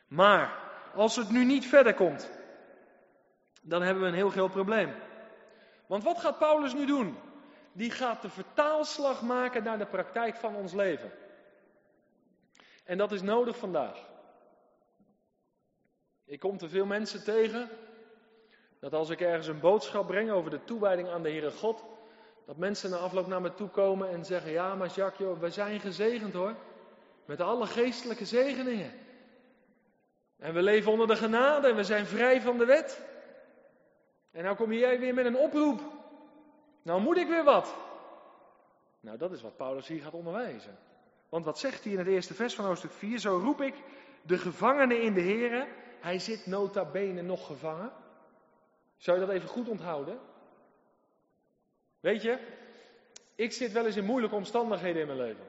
Maar als het nu niet verder komt, dan hebben we een heel groot probleem. Want wat gaat Paulus nu doen? Die gaat de vertaalslag maken naar de praktijk van ons leven. En dat is nodig vandaag. Ik kom te veel mensen tegen dat als ik ergens een boodschap breng over de toewijding aan de Heere God, dat mensen na afloop naar me toe komen en zeggen: Ja, maar Jacques, wij zijn gezegend hoor. Met alle geestelijke zegeningen. En we leven onder de genade en we zijn vrij van de wet. En nou kom jij weer met een oproep. Nou moet ik weer wat. Nou, dat is wat Paulus hier gaat onderwijzen. Want wat zegt hij in het eerste vers van hoofdstuk 4? Zo roep ik de gevangene in de Here. Hij zit nota bene nog gevangen. Zou je dat even goed onthouden? Weet je, ik zit wel eens in moeilijke omstandigheden in mijn leven.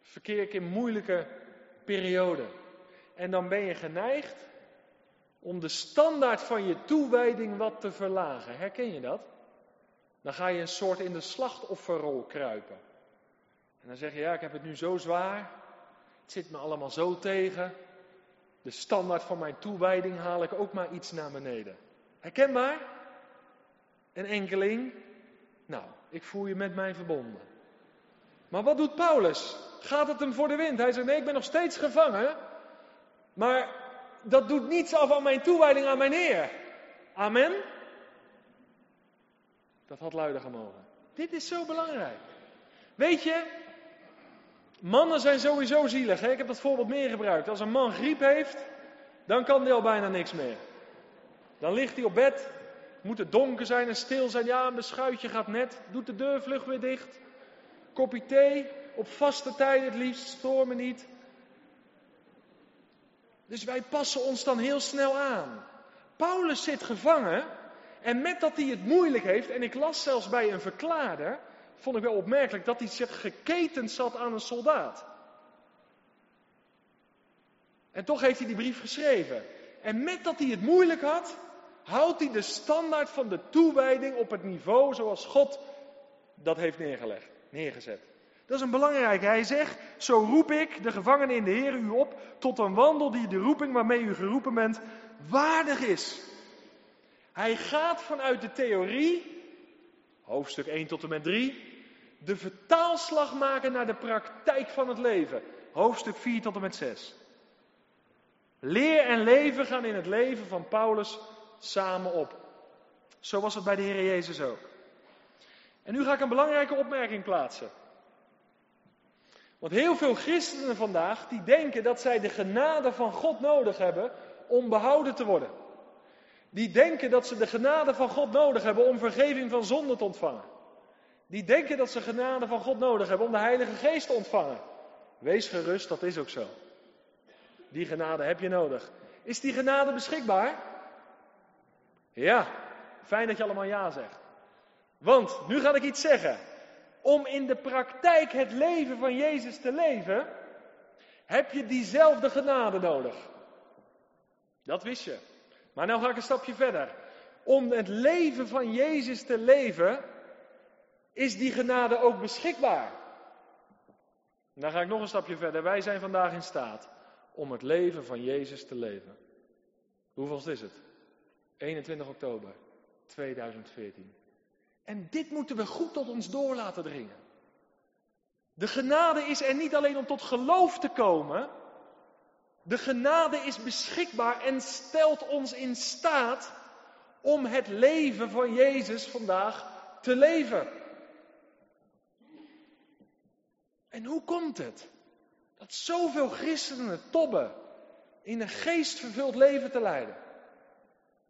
Verkeer ik in moeilijke perioden. En dan ben je geneigd om de standaard van je toewijding wat te verlagen. Herken je dat? Dan ga je een soort in de slachtofferrol kruipen. En dan zeg je, ja, ik heb het nu zo zwaar. Het zit me allemaal zo tegen. De standaard van mijn toewijding haal ik ook maar iets naar beneden. Herkenbaar? Een enkeling? Nou, ik voel je met mij verbonden. Maar wat doet Paulus? Gaat het hem voor de wind? Hij zegt, nee, ik ben nog steeds gevangen. Maar dat doet niets af aan mijn toewijding aan mijn Heer. Amen? Dat had luider gemogen. Dit is zo belangrijk. Weet je, mannen zijn sowieso zielig. Hè? Ik heb dat voorbeeld meer gebruikt. Als een man griep heeft, dan kan hij al bijna niks meer. Dan ligt hij op bed, moet het donker zijn en stil zijn. Ja, een beschuitje gaat net. Doet de deur vlug weer dicht. Kopje thee, op vaste tijd het liefst, stoor me niet. Dus wij passen ons dan heel snel aan. Paulus zit gevangen en met dat hij het moeilijk heeft, en ik las zelfs bij een verklaarder, vond ik wel opmerkelijk dat hij zich geketend zat aan een soldaat. En toch heeft hij die brief geschreven. En met dat hij het moeilijk had, houdt hij de standaard van de toewijding op het niveau zoals God dat heeft neergelegd, neergezet. Dat is een belangrijke. Hij zegt, zo roep ik, de gevangenen in de Heer, u op tot een wandel die de roeping waarmee u geroepen bent waardig is. Hij gaat vanuit de theorie, hoofdstuk 1 tot en met 3, de vertaalslag maken naar de praktijk van het leven, hoofdstuk 4 tot en met 6. Leer en leven gaan in het leven van Paulus samen op. Zo was het bij de Heer Jezus ook. En nu ga ik een belangrijke opmerking plaatsen. Want heel veel christenen vandaag die denken dat zij de genade van God nodig hebben om behouden te worden. Die denken dat ze de genade van God nodig hebben om vergeving van zonde te ontvangen. Die denken dat ze genade van God nodig hebben om de Heilige Geest te ontvangen. Wees gerust, dat is ook zo. Die genade heb je nodig. Is die genade beschikbaar? Ja, fijn dat je allemaal ja zegt. Want, nu ga ik iets zeggen. Om in de praktijk het leven van Jezus te leven, heb je diezelfde genade nodig. Dat wist je. Maar nu ga ik een stapje verder. Om het leven van Jezus te leven, is die genade ook beschikbaar. Dan ga ik nog een stapje verder. Wij zijn vandaag in staat om het leven van Jezus te leven. Hoeveel is het? 21 oktober 2014. En dit moeten we goed tot ons door laten dringen. De genade is er niet alleen om tot geloof te komen. De genade is beschikbaar en stelt ons in staat om het leven van Jezus vandaag te leven. En hoe komt het dat zoveel christenen tobben in een geestvervuld leven te leiden?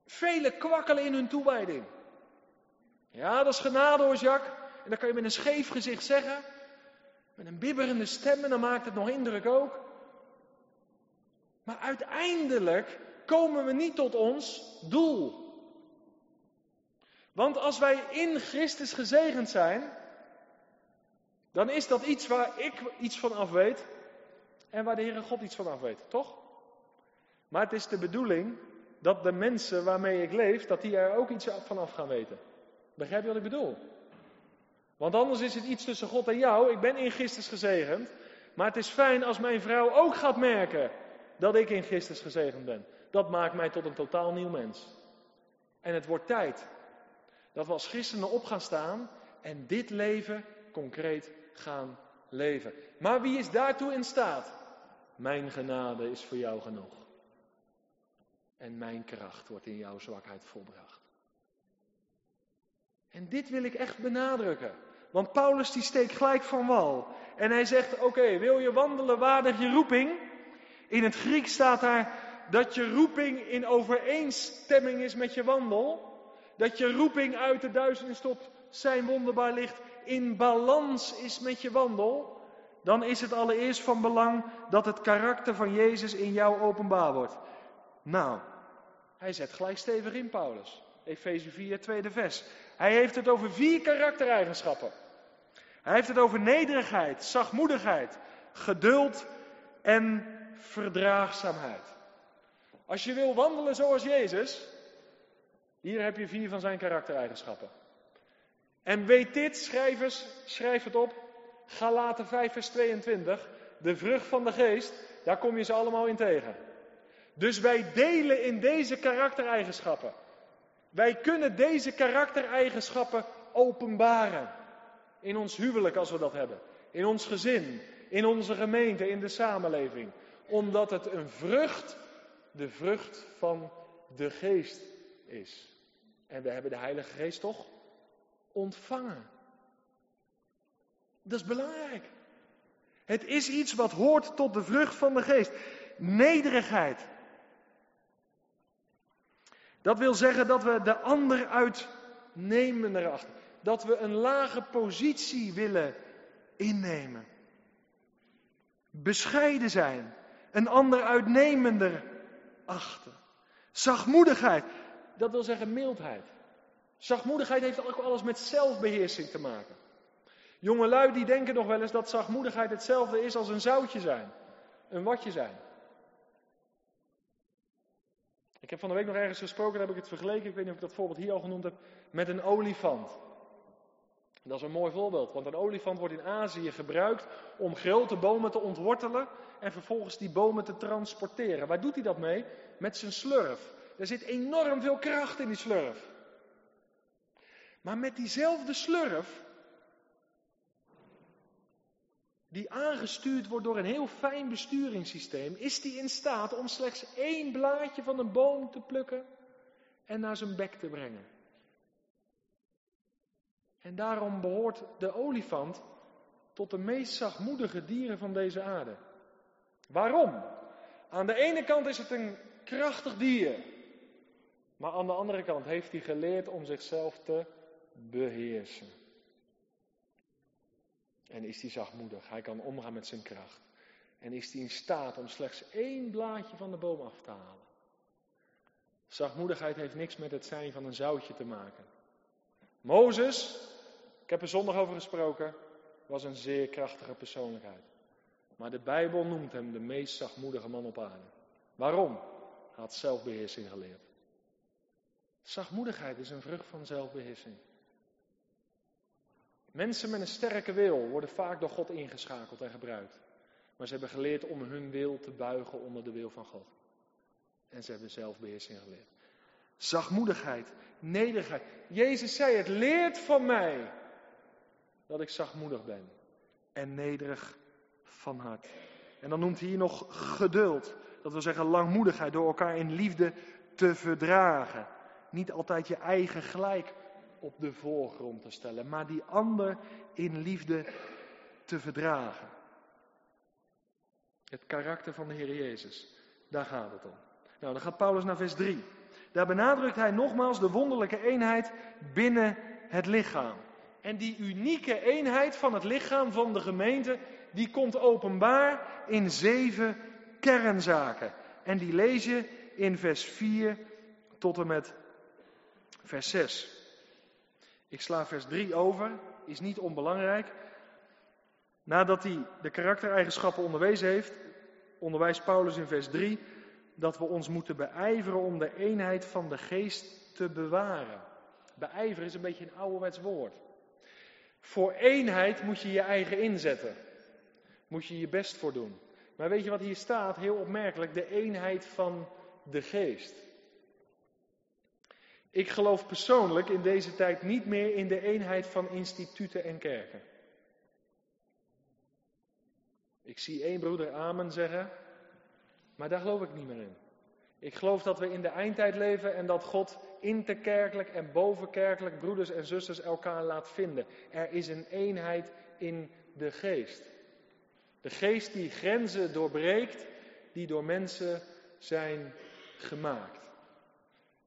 Velen kwakkelen in hun toewijding. Ja, dat is genade hoor, Jacques. En dat kan je met een scheef gezicht zeggen. Met een bibberende stem en dan maakt het nog indruk ook. Maar uiteindelijk komen we niet tot ons doel. Want als wij in Christus gezegend zijn, dan is dat iets waar ik iets van af weet en waar de Heere God iets van af weet, toch? Maar het is de bedoeling dat de mensen waarmee ik leef, dat die er ook iets van af gaan weten. Begrijp je wat ik bedoel? Want anders is het iets tussen God en jou. Ik ben in Christus gezegend. Maar het is fijn als mijn vrouw ook gaat merken dat ik in Christus gezegend ben. Dat maakt mij tot een totaal nieuw mens. En het wordt tijd dat we als christenen op gaan staan en dit leven concreet gaan leven. Maar wie is daartoe in staat? Mijn genade is voor jou genoeg. En mijn kracht wordt in jouw zwakheid volbracht. En dit wil ik echt benadrukken. Want Paulus die steekt gelijk van wal. En hij zegt, oké, wil je wandelen waardig je roeping? In het Grieks staat daar dat je roeping in overeenstemming is met je wandel. Dat je roeping uit de duisternis tot zijn wonderbaar licht in balans is met je wandel. Dan is het allereerst van belang dat het karakter van Jezus in jou openbaar wordt. Nou, hij zet gelijk stevig in, Paulus. Efeze 4, tweede vers. Hij heeft het over vier karaktereigenschappen. Hij heeft het over nederigheid, zachtmoedigheid, geduld en verdraagzaamheid. Als je wil wandelen zoals Jezus, hier heb je vier van zijn karaktereigenschappen. En weet dit, schrijvers, schrijf het op. Galaten 5, vers 22. De vrucht van de geest, daar kom je ze allemaal in tegen. Dus wij delen in deze karaktereigenschappen. Wij kunnen deze karaktereigenschappen openbaren. In ons huwelijk als we dat hebben. In ons gezin. In onze gemeente. In de samenleving. Omdat het een vrucht, de vrucht van de geest is. En we hebben de Heilige Geest toch ontvangen. Dat is belangrijk. Het is iets wat hoort tot de vrucht van de geest. Nederigheid. Dat wil zeggen dat we de ander uitnemen achten. Dat we een lage positie willen innemen. Bescheiden zijn. Een ander uitnemender achten. Zachtmoedigheid. Dat wil zeggen mildheid. Zachtmoedigheid heeft ook alles met zelfbeheersing te maken. Jongelui die denken nog wel eens dat zachtmoedigheid hetzelfde is als een zoutje zijn. Een watje zijn. Ik heb van de week nog ergens gesproken, daar heb ik het vergeleken, ik weet niet of ik dat voorbeeld hier al genoemd heb, met een olifant. Dat is een mooi voorbeeld, want een olifant wordt in Azië gebruikt om grote bomen te ontwortelen en vervolgens die bomen te transporteren. Waar doet hij dat mee? Met zijn slurf. Er zit enorm veel kracht in die slurf. Maar met diezelfde slurf, die aangestuurd wordt door een heel fijn besturingssysteem, is die in staat om slechts één blaadje van een boom te plukken en naar zijn bek te brengen. En daarom behoort de olifant tot de meest zachtmoedige dieren van deze aarde. Waarom? Aan de ene kant is het een krachtig dier, maar aan de andere kant heeft hij geleerd om zichzelf te beheersen. En is hij zachtmoedig, hij kan omgaan met zijn kracht. En is hij in staat om slechts één blaadje van de boom af te halen. Zachtmoedigheid heeft niks met het zijn van een zoutje te maken. Mozes, ik heb er zondag over gesproken, was een zeer krachtige persoonlijkheid. Maar de Bijbel noemt hem de meest zachtmoedige man op aarde. Waarom? Hij had zelfbeheersing geleerd. Zachtmoedigheid is een vrucht van zelfbeheersing. Mensen met een sterke wil worden vaak door God ingeschakeld en gebruikt. Maar ze hebben geleerd om hun wil te buigen onder de wil van God. En ze hebben zelfbeheersing geleerd. Zachtmoedigheid, nederigheid. Jezus zei het, leert van mij dat ik zachtmoedig ben. En nederig van hart. En dan noemt hij hier nog geduld. Dat wil zeggen langmoedigheid, door elkaar in liefde te verdragen. Niet altijd je eigen gelijk op de voorgrond te stellen, maar die ander in liefde te verdragen. Het karakter van de Heer Jezus, daar gaat het om. Nou, dan gaat Paulus naar vers 3. Daar benadrukt hij nogmaals de wonderlijke eenheid binnen het lichaam. En die unieke eenheid van het lichaam van de gemeente, die komt openbaar in zeven kernzaken. En die lees je in vers 4 tot en met vers 6. Ik sla vers 3 over, is niet onbelangrijk. Nadat hij de karaktereigenschappen onderwezen heeft, onderwijst Paulus in vers 3 dat we ons moeten beijveren om de eenheid van de geest te bewaren. Beijveren is een beetje een ouderwets woord. Voor eenheid moet je je eigen inzetten. Moet je je best voor doen. Maar weet je wat hier staat? Heel opmerkelijk, de eenheid van de geest. Ik geloof persoonlijk in deze tijd niet meer in de eenheid van instituten en kerken. Ik zie één broeder Amen zeggen, maar daar geloof ik niet meer in. Ik geloof dat we in de eindtijd leven en dat God interkerkelijk en bovenkerkelijk broeders en zusters elkaar laat vinden. Er is een eenheid in de geest. De geest die grenzen doorbreekt, die door mensen zijn gemaakt.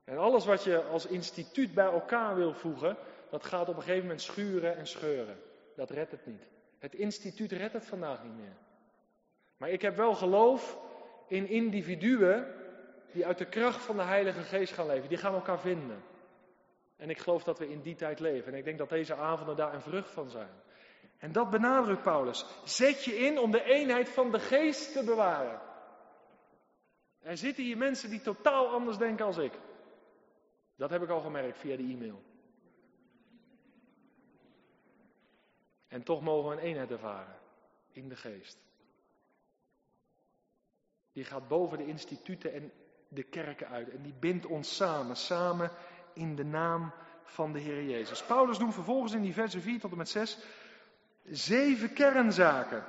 En alles wat je als instituut bij elkaar wil voegen, dat gaat op een gegeven moment schuren en scheuren. Dat redt het niet. Het instituut redt het vandaag niet meer. Maar ik heb wel geloof in individuen die uit de kracht van de Heilige Geest gaan leven. Die gaan elkaar vinden. En ik geloof dat we in die tijd leven. En ik denk dat deze avonden daar een vrucht van zijn. En dat benadrukt Paulus. Zet je in om de eenheid van de geest te bewaren. Er zitten hier mensen die totaal anders denken als ik. Dat heb ik al gemerkt via de e-mail. En toch mogen we een eenheid ervaren in de geest. Die gaat boven de instituten en de kerken uit. En die bindt ons samen, samen in de naam van de Heer Jezus. Paulus noemt vervolgens in die versen 4 tot en met 6 zeven kernzaken.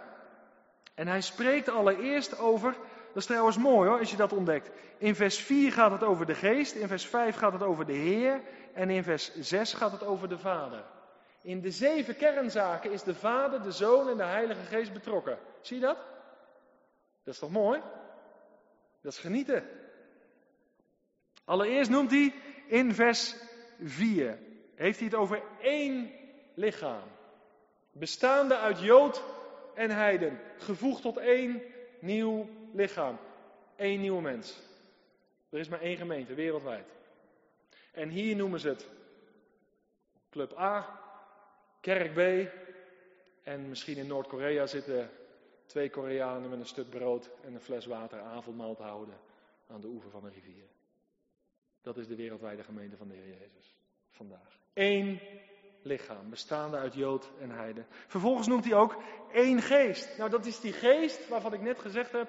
En hij spreekt allereerst over dat is trouwens mooi hoor, als je dat ontdekt. In vers 4 gaat het over de geest, in vers 5 gaat het over de Heer en in vers 6 gaat het over de Vader. In de zeven kernzaken is de Vader, de Zoon en de Heilige Geest betrokken. Zie je dat? Dat is toch mooi? Dat is genieten. Allereerst noemt hij in vers 4, heeft hij het over één lichaam. Bestaande uit Jood en Heiden, gevoegd tot één nieuw lichaam. Eén nieuwe mens. Er is maar één gemeente wereldwijd. En hier noemen ze het Club A, Kerk B. En misschien in Noord-Korea zitten twee Koreanen met een stuk brood en een fles water avondmaal te houden aan de oever van de rivier. Dat is de wereldwijde gemeente van de Heer Jezus. Vandaag. Eén lichaam, bestaande uit Jood en Heide. Vervolgens noemt hij ook één geest. Nou, dat is die geest waarvan ik net gezegd heb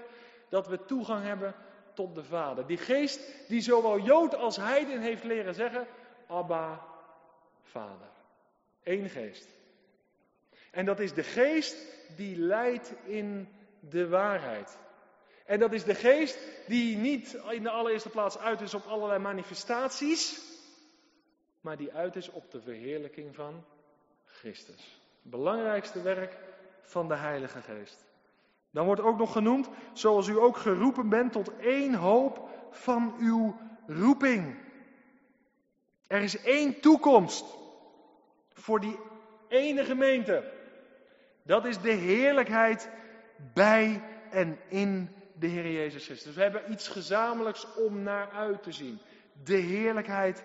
dat we toegang hebben tot de Vader. Die geest die zowel Jood als Heiden heeft leren zeggen, Abba, Vader. Eén geest. En dat is de geest die leidt in de waarheid. En dat is de geest die niet in de allereerste plaats uit is op allerlei manifestaties, maar die uit is op de verheerlijking van Christus. Belangrijkste werk van de Heilige Geest. Dan wordt ook nog genoemd, zoals u ook geroepen bent tot één hoop van uw roeping. Er is één toekomst voor die ene gemeente. Dat is de heerlijkheid bij en in de Heer Jezus Christus. We hebben iets gezamenlijks om naar uit te zien. De heerlijkheid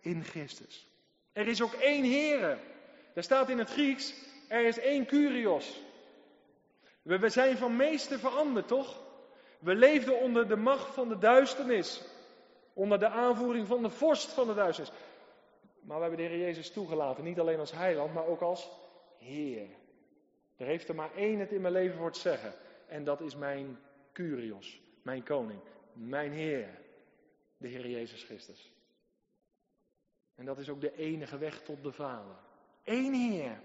in Christus. Er is ook één Heere. Daar staat in het Grieks, er is één Curios. We, zijn van meester veranderd, toch? We leefden onder de macht van de duisternis. Onder de aanvoering van de vorst van de duisternis. Maar we hebben de Heer Jezus toegelaten. Niet alleen als heiland, maar ook als Heer. Er heeft er maar één het in mijn leven voor te zeggen. En dat is mijn Curios, mijn koning, mijn Heer. De Heer Jezus Christus. En dat is ook de enige weg tot de Vader. Eén Heer.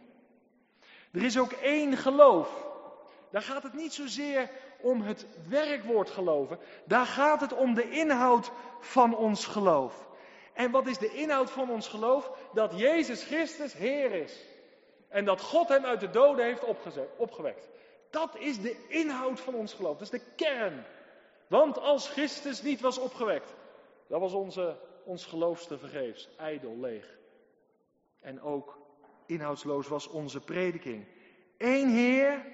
Er is ook één geloof. Daar gaat het niet zozeer om het werkwoord geloven. Daar gaat het om de inhoud van ons geloof. En wat is de inhoud van ons geloof? Dat Jezus Christus Heer is. En dat God hem uit de doden heeft opgewekt. Dat is de inhoud van ons geloof. Dat is de kern. Want als Christus niet was opgewekt, dan was onze, ons geloof te vergeefs, ijdel, leeg. En ook inhoudsloos was onze prediking. Eén Heer,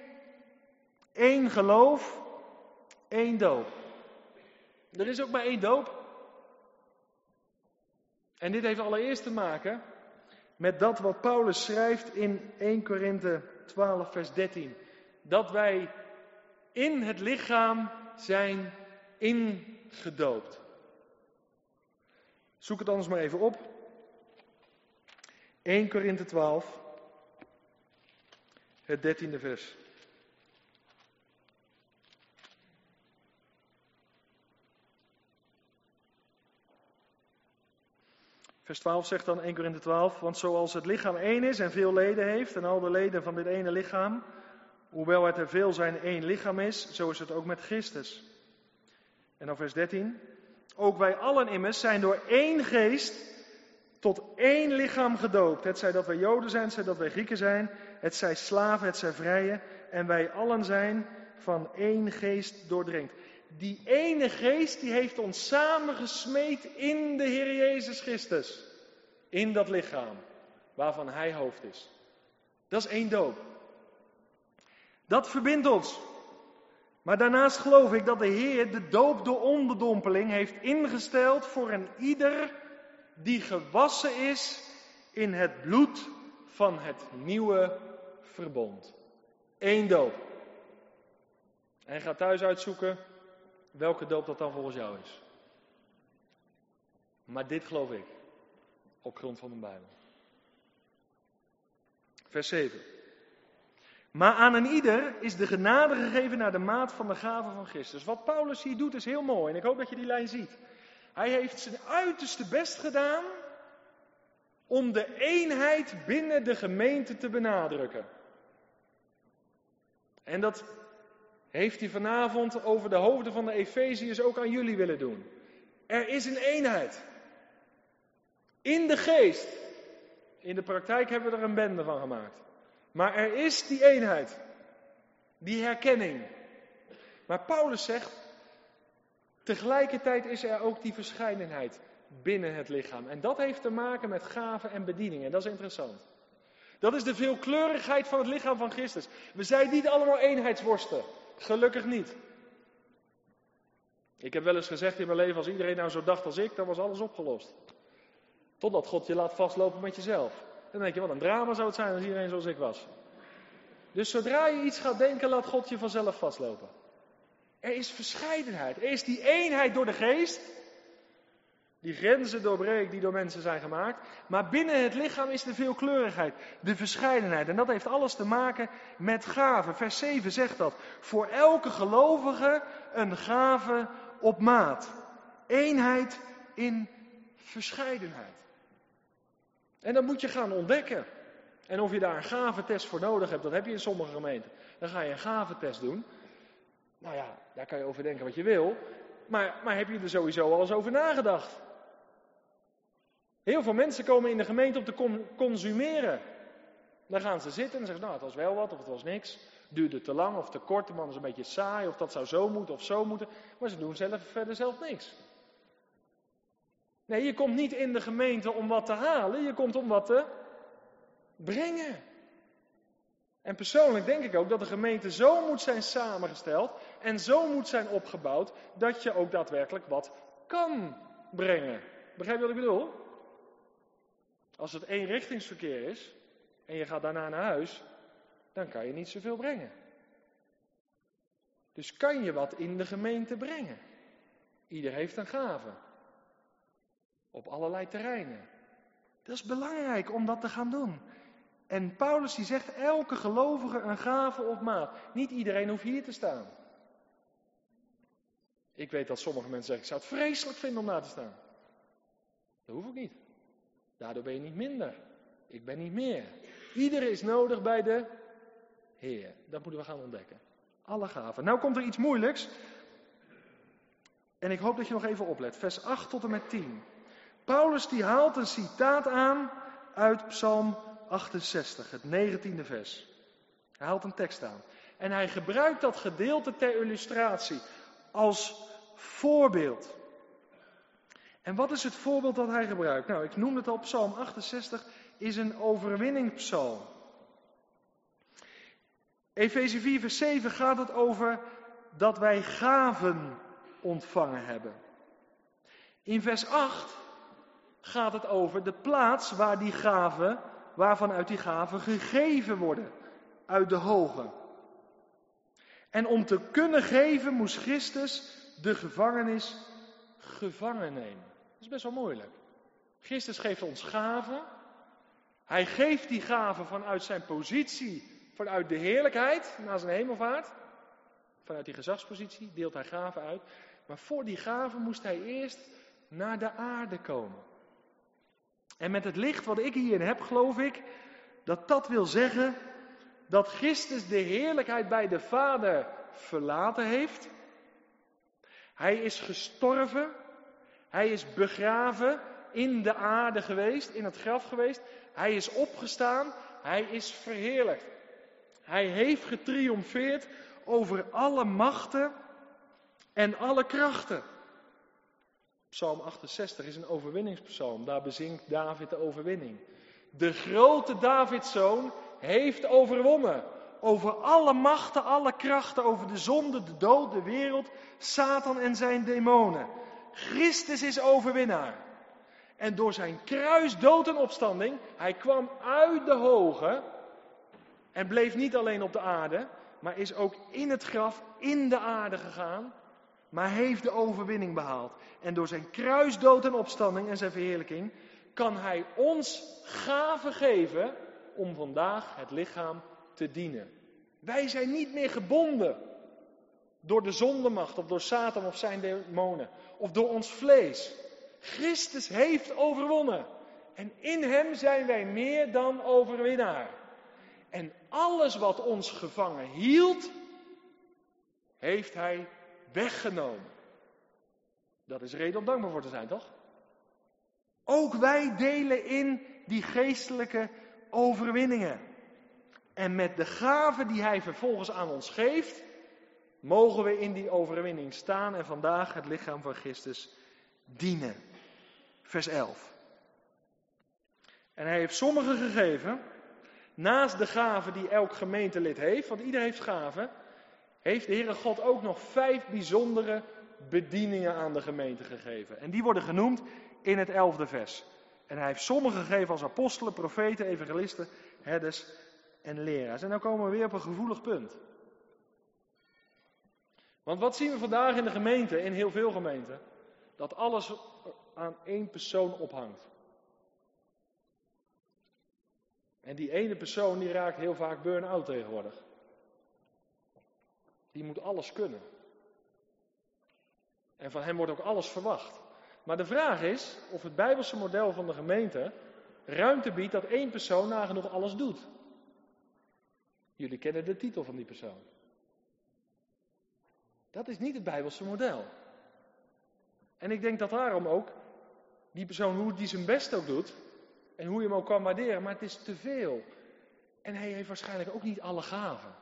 één geloof, één doop. Er is ook maar één doop. En dit heeft allereerst te maken met dat wat Paulus schrijft in 1 Korinthe 12, vers 13. Dat wij in het lichaam zijn ingedoopt. Zoek het anders maar even op. 1 Korinthe 12, het dertiende vers. Vers 12 zegt dan 1 Korinthe 12, want zoals het lichaam één is en veel leden heeft en al de leden van dit ene lichaam, hoewel het er veel zijn één lichaam is, zo is het ook met Christus. En dan vers 13, ook wij allen immers zijn door één geest tot één lichaam gedoopt. Het zij dat wij Joden zijn, het zij dat wij Grieken zijn, het zij slaven, het zij vrije, en wij allen zijn van één geest doordrenkt die ene geest die heeft ons samengesmeed in de Heer Jezus Christus. In dat lichaam waarvan Hij hoofd is. Dat is één doop. Dat verbindt ons. Maar daarnaast geloof ik dat de Heer de doop door onderdompeling heeft ingesteld voor een ieder die gewassen is in het bloed van het nieuwe verbond. Eén doop. En ga thuis uitzoeken welke doop dat dan volgens jou is. Maar dit geloof ik, op grond van de Bijbel. Vers 7. Maar aan een ieder is de genade gegeven naar de maat van de gave van Christus. Wat Paulus hier doet is heel mooi en ik hoop dat je die lijn ziet. Hij heeft zijn uiterste best gedaan om de eenheid binnen de gemeente te benadrukken. En dat heeft hij vanavond over de hoofden van de Efeziërs ook aan jullie willen doen. Er is een eenheid. In de geest. In de praktijk hebben we er een bende van gemaakt. Maar er is die eenheid. Die herkenning. Maar Paulus zegt, tegelijkertijd is er ook die verscheidenheid binnen het lichaam. En dat heeft te maken met gaven en bedieningen. Dat is interessant. Dat is de veelkleurigheid van het lichaam van Christus. We zijn niet allemaal eenheidsworsten. Gelukkig niet. Ik heb wel eens gezegd in mijn leven, als iedereen nou zo dacht als ik, dan was alles opgelost. Totdat God je laat vastlopen met jezelf. Dan denk je, wat een drama zou het zijn als iedereen zoals ik was. Dus zodra je iets gaat denken, laat God je vanzelf vastlopen. Er is verscheidenheid. Er is die eenheid door de geest. Die grenzen doorbreekt die door mensen zijn gemaakt. Maar binnen het lichaam is de veelkleurigheid, de verscheidenheid. En dat heeft alles te maken met gaven. Vers 7 zegt dat. Voor elke gelovige een gave op maat. Eenheid in verscheidenheid. En dat moet je gaan ontdekken. En of je daar een gaventest voor nodig hebt, dat heb je in sommige gemeenten. Dan ga je een gaventest doen. Nou ja, daar kan je over denken wat je wil. Maar, maar heb je er sowieso al eens over nagedacht? Heel veel mensen komen in de gemeente om te consumeren. Dan gaan ze zitten en zeggen nou het was wel wat of het was niks. Duurde te lang of te kort, de man is een beetje saai of dat zou zo moeten of zo moeten. Maar ze doen zelf, verder zelf niks. Nee, je komt niet in de gemeente om wat te halen, je komt om wat te brengen. En persoonlijk denk ik ook dat de gemeente zo moet zijn samengesteld en zo moet zijn opgebouwd dat je ook daadwerkelijk wat kan brengen. Begrijp je wat ik bedoel? Als het eenrichtingsverkeer is en je gaat daarna naar huis, dan kan je niet zoveel brengen. Dus kan je wat in de gemeente brengen? Ieder heeft een gave. Op allerlei terreinen. Dat is belangrijk om dat te gaan doen. En Paulus die zegt, elke gelovige een gave op maat. Niet iedereen hoeft hier te staan. Ik weet dat sommige mensen zeggen, ik zou het vreselijk vinden om daar te staan. Dat hoef ik niet. Daardoor ben je niet minder. Ik ben niet meer. Iedereen is nodig bij de Heer. Dat moeten we gaan ontdekken. Alle gaven. Nou komt er iets moeilijks. En ik hoop dat je nog even oplet. Vers 8 tot en met 10. Paulus die haalt een citaat aan uit Psalm 68, het 19e vers. Hij haalt een tekst aan. En hij gebruikt dat gedeelte ter illustratie als voorbeeld. En wat is het voorbeeld dat hij gebruikt? Nou, ik noem het al, Psalm 68 is een overwinningspsalm. Efeze 4, vers 7 gaat het over dat wij gaven ontvangen hebben. In vers 8 gaat het over de plaats waar die gaven, waarvan uit die gaven gegeven worden, uit de hoge. En om te kunnen geven moest Christus de gevangenis gevangen nemen. Dat is best wel moeilijk. Christus geeft ons gaven. Hij geeft die gaven vanuit zijn positie, vanuit de heerlijkheid, na zijn hemelvaart. Vanuit die gezagspositie deelt hij gaven uit. Maar voor die gaven moest hij eerst naar de aarde komen. En met het licht wat ik hier heb, geloof ik dat dat wil zeggen dat Christus de heerlijkheid bij de Vader verlaten heeft. Hij is gestorven. Hij is begraven in de aarde geweest, in het graf geweest. Hij is opgestaan. Hij is verheerlijkt. Hij heeft getriomfeerd over alle machten en alle krachten. Psalm 68 is een overwinningspsalm. Daar bezinkt David de overwinning. De grote Davidszoon heeft overwonnen. Over alle machten, alle krachten, over de zonde, de dood, de wereld, Satan en zijn demonen. Christus is overwinnaar. En door zijn kruis, dood en opstanding, hij kwam uit de hoge en bleef niet alleen op de aarde, maar is ook in het graf, in de aarde gegaan maar heeft de overwinning behaald. En door zijn kruisdood en opstanding en zijn verheerlijking kan hij ons gaven geven om vandaag het lichaam te dienen. Wij zijn niet meer gebonden door de zondemacht of door Satan of zijn demonen of door ons vlees. Christus heeft overwonnen. En in hem zijn wij meer dan overwinnaar. En alles wat ons gevangen hield, heeft hij weggenomen. Dat is reden om dankbaar voor te zijn, toch? Ook wij delen in die geestelijke overwinningen. En met de gaven die Hij vervolgens aan ons geeft, mogen we in die overwinning staan en vandaag het lichaam van Christus dienen. Vers 11. En Hij heeft sommigen gegeven, naast de gaven die elk gemeentelid heeft, want ieder heeft gaven, heeft de Heere God ook nog vijf bijzondere bedieningen aan de gemeente gegeven. En die worden genoemd in het elfde vers. En hij heeft sommigen gegeven als apostelen, profeten, evangelisten, herders en leraars. En dan komen we weer op een gevoelig punt. Want wat zien we vandaag in de gemeente, in heel veel gemeenten? Dat alles aan één persoon ophangt. En die ene persoon die raakt heel vaak burn-out tegenwoordig. Die moet alles kunnen. En van hem wordt ook alles verwacht. Maar de vraag is of het Bijbelse model van de gemeente ruimte biedt dat één persoon nagenoeg alles doet. Jullie kennen de titel van die persoon. Dat is niet het Bijbelse model. En ik denk dat daarom ook die persoon, hoe die zijn best ook doet, en hoe je hem ook kan waarderen, maar het is te veel. En hij heeft waarschijnlijk ook niet alle gaven.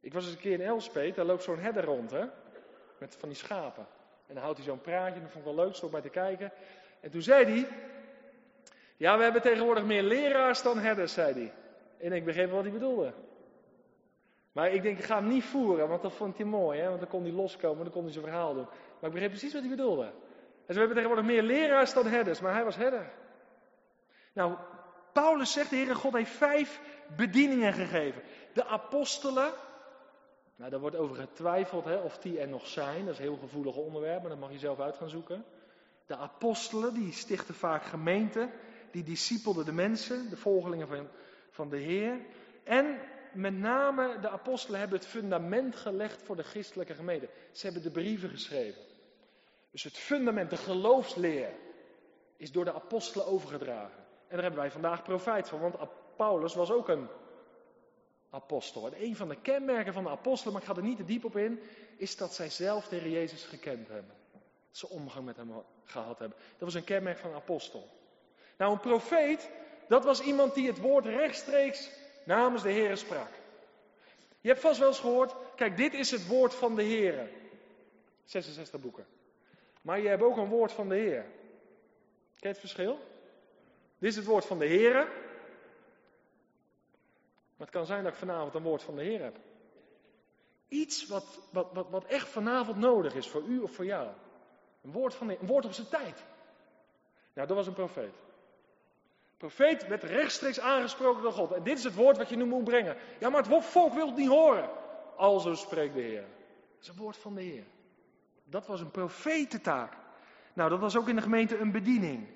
Ik was eens een keer in Elspet, daar loopt zo'n herder rond, hè? Met van die schapen. En dan houdt hij zo'n praatje, en dat vond ik wel leuk, zo bij te kijken. En toen zei hij, ja, we hebben tegenwoordig meer leraars dan herders, zei hij. En ik begreep wat hij bedoelde. Maar ik denk, ik ga hem niet voeren, want dat vond hij mooi, hè? want dan kon hij loskomen, dan kon hij zijn verhaal doen. Maar ik begreep precies wat hij bedoelde. En we hebben tegenwoordig meer leraars dan herders, maar hij was herder. Nou, Paulus zegt, de Heere God heeft vijf bedieningen gegeven. De apostelen, nou daar wordt over getwijfeld hè, of die er nog zijn, dat is een heel gevoelig onderwerp, maar dat mag je zelf uit gaan zoeken. De apostelen, die stichten vaak gemeenten, die discipelden de mensen, de volgelingen van, van de Heer. En met name de apostelen hebben het fundament gelegd voor de christelijke gemeente. Ze hebben de brieven geschreven. Dus het fundament, de geloofsleer, is door de apostelen overgedragen. En daar hebben wij vandaag profijt van, want Paulus was ook een apostel. En een van de kenmerken van de apostelen, maar ik ga er niet te diep op in, is dat zij zelf de Jezus gekend hebben. Dat ze omgang met hem gehad hebben. Dat was een kenmerk van een apostel. Nou, een profeet, dat was iemand die het woord rechtstreeks namens de Heer sprak. Je hebt vast wel eens gehoord, kijk, dit is het woord van de Heer. 66 boeken. Maar je hebt ook een woord van de Heer. Je het verschil? Dit is het woord van de Heer. Maar het kan zijn dat ik vanavond een woord van de Heer heb. Iets wat, wat, wat, wat echt vanavond nodig is voor u of voor jou. Een woord, van een woord op zijn tijd. Nou, dat was een profeet. Profeet werd rechtstreeks aangesproken door God. En dit is het woord wat je nu moet brengen. Ja, maar het volk wil het niet horen. Alzo spreekt de Heer. Dat is een woord van de Heer. Dat was een profetentaak. Nou, dat was ook in de gemeente een bediening.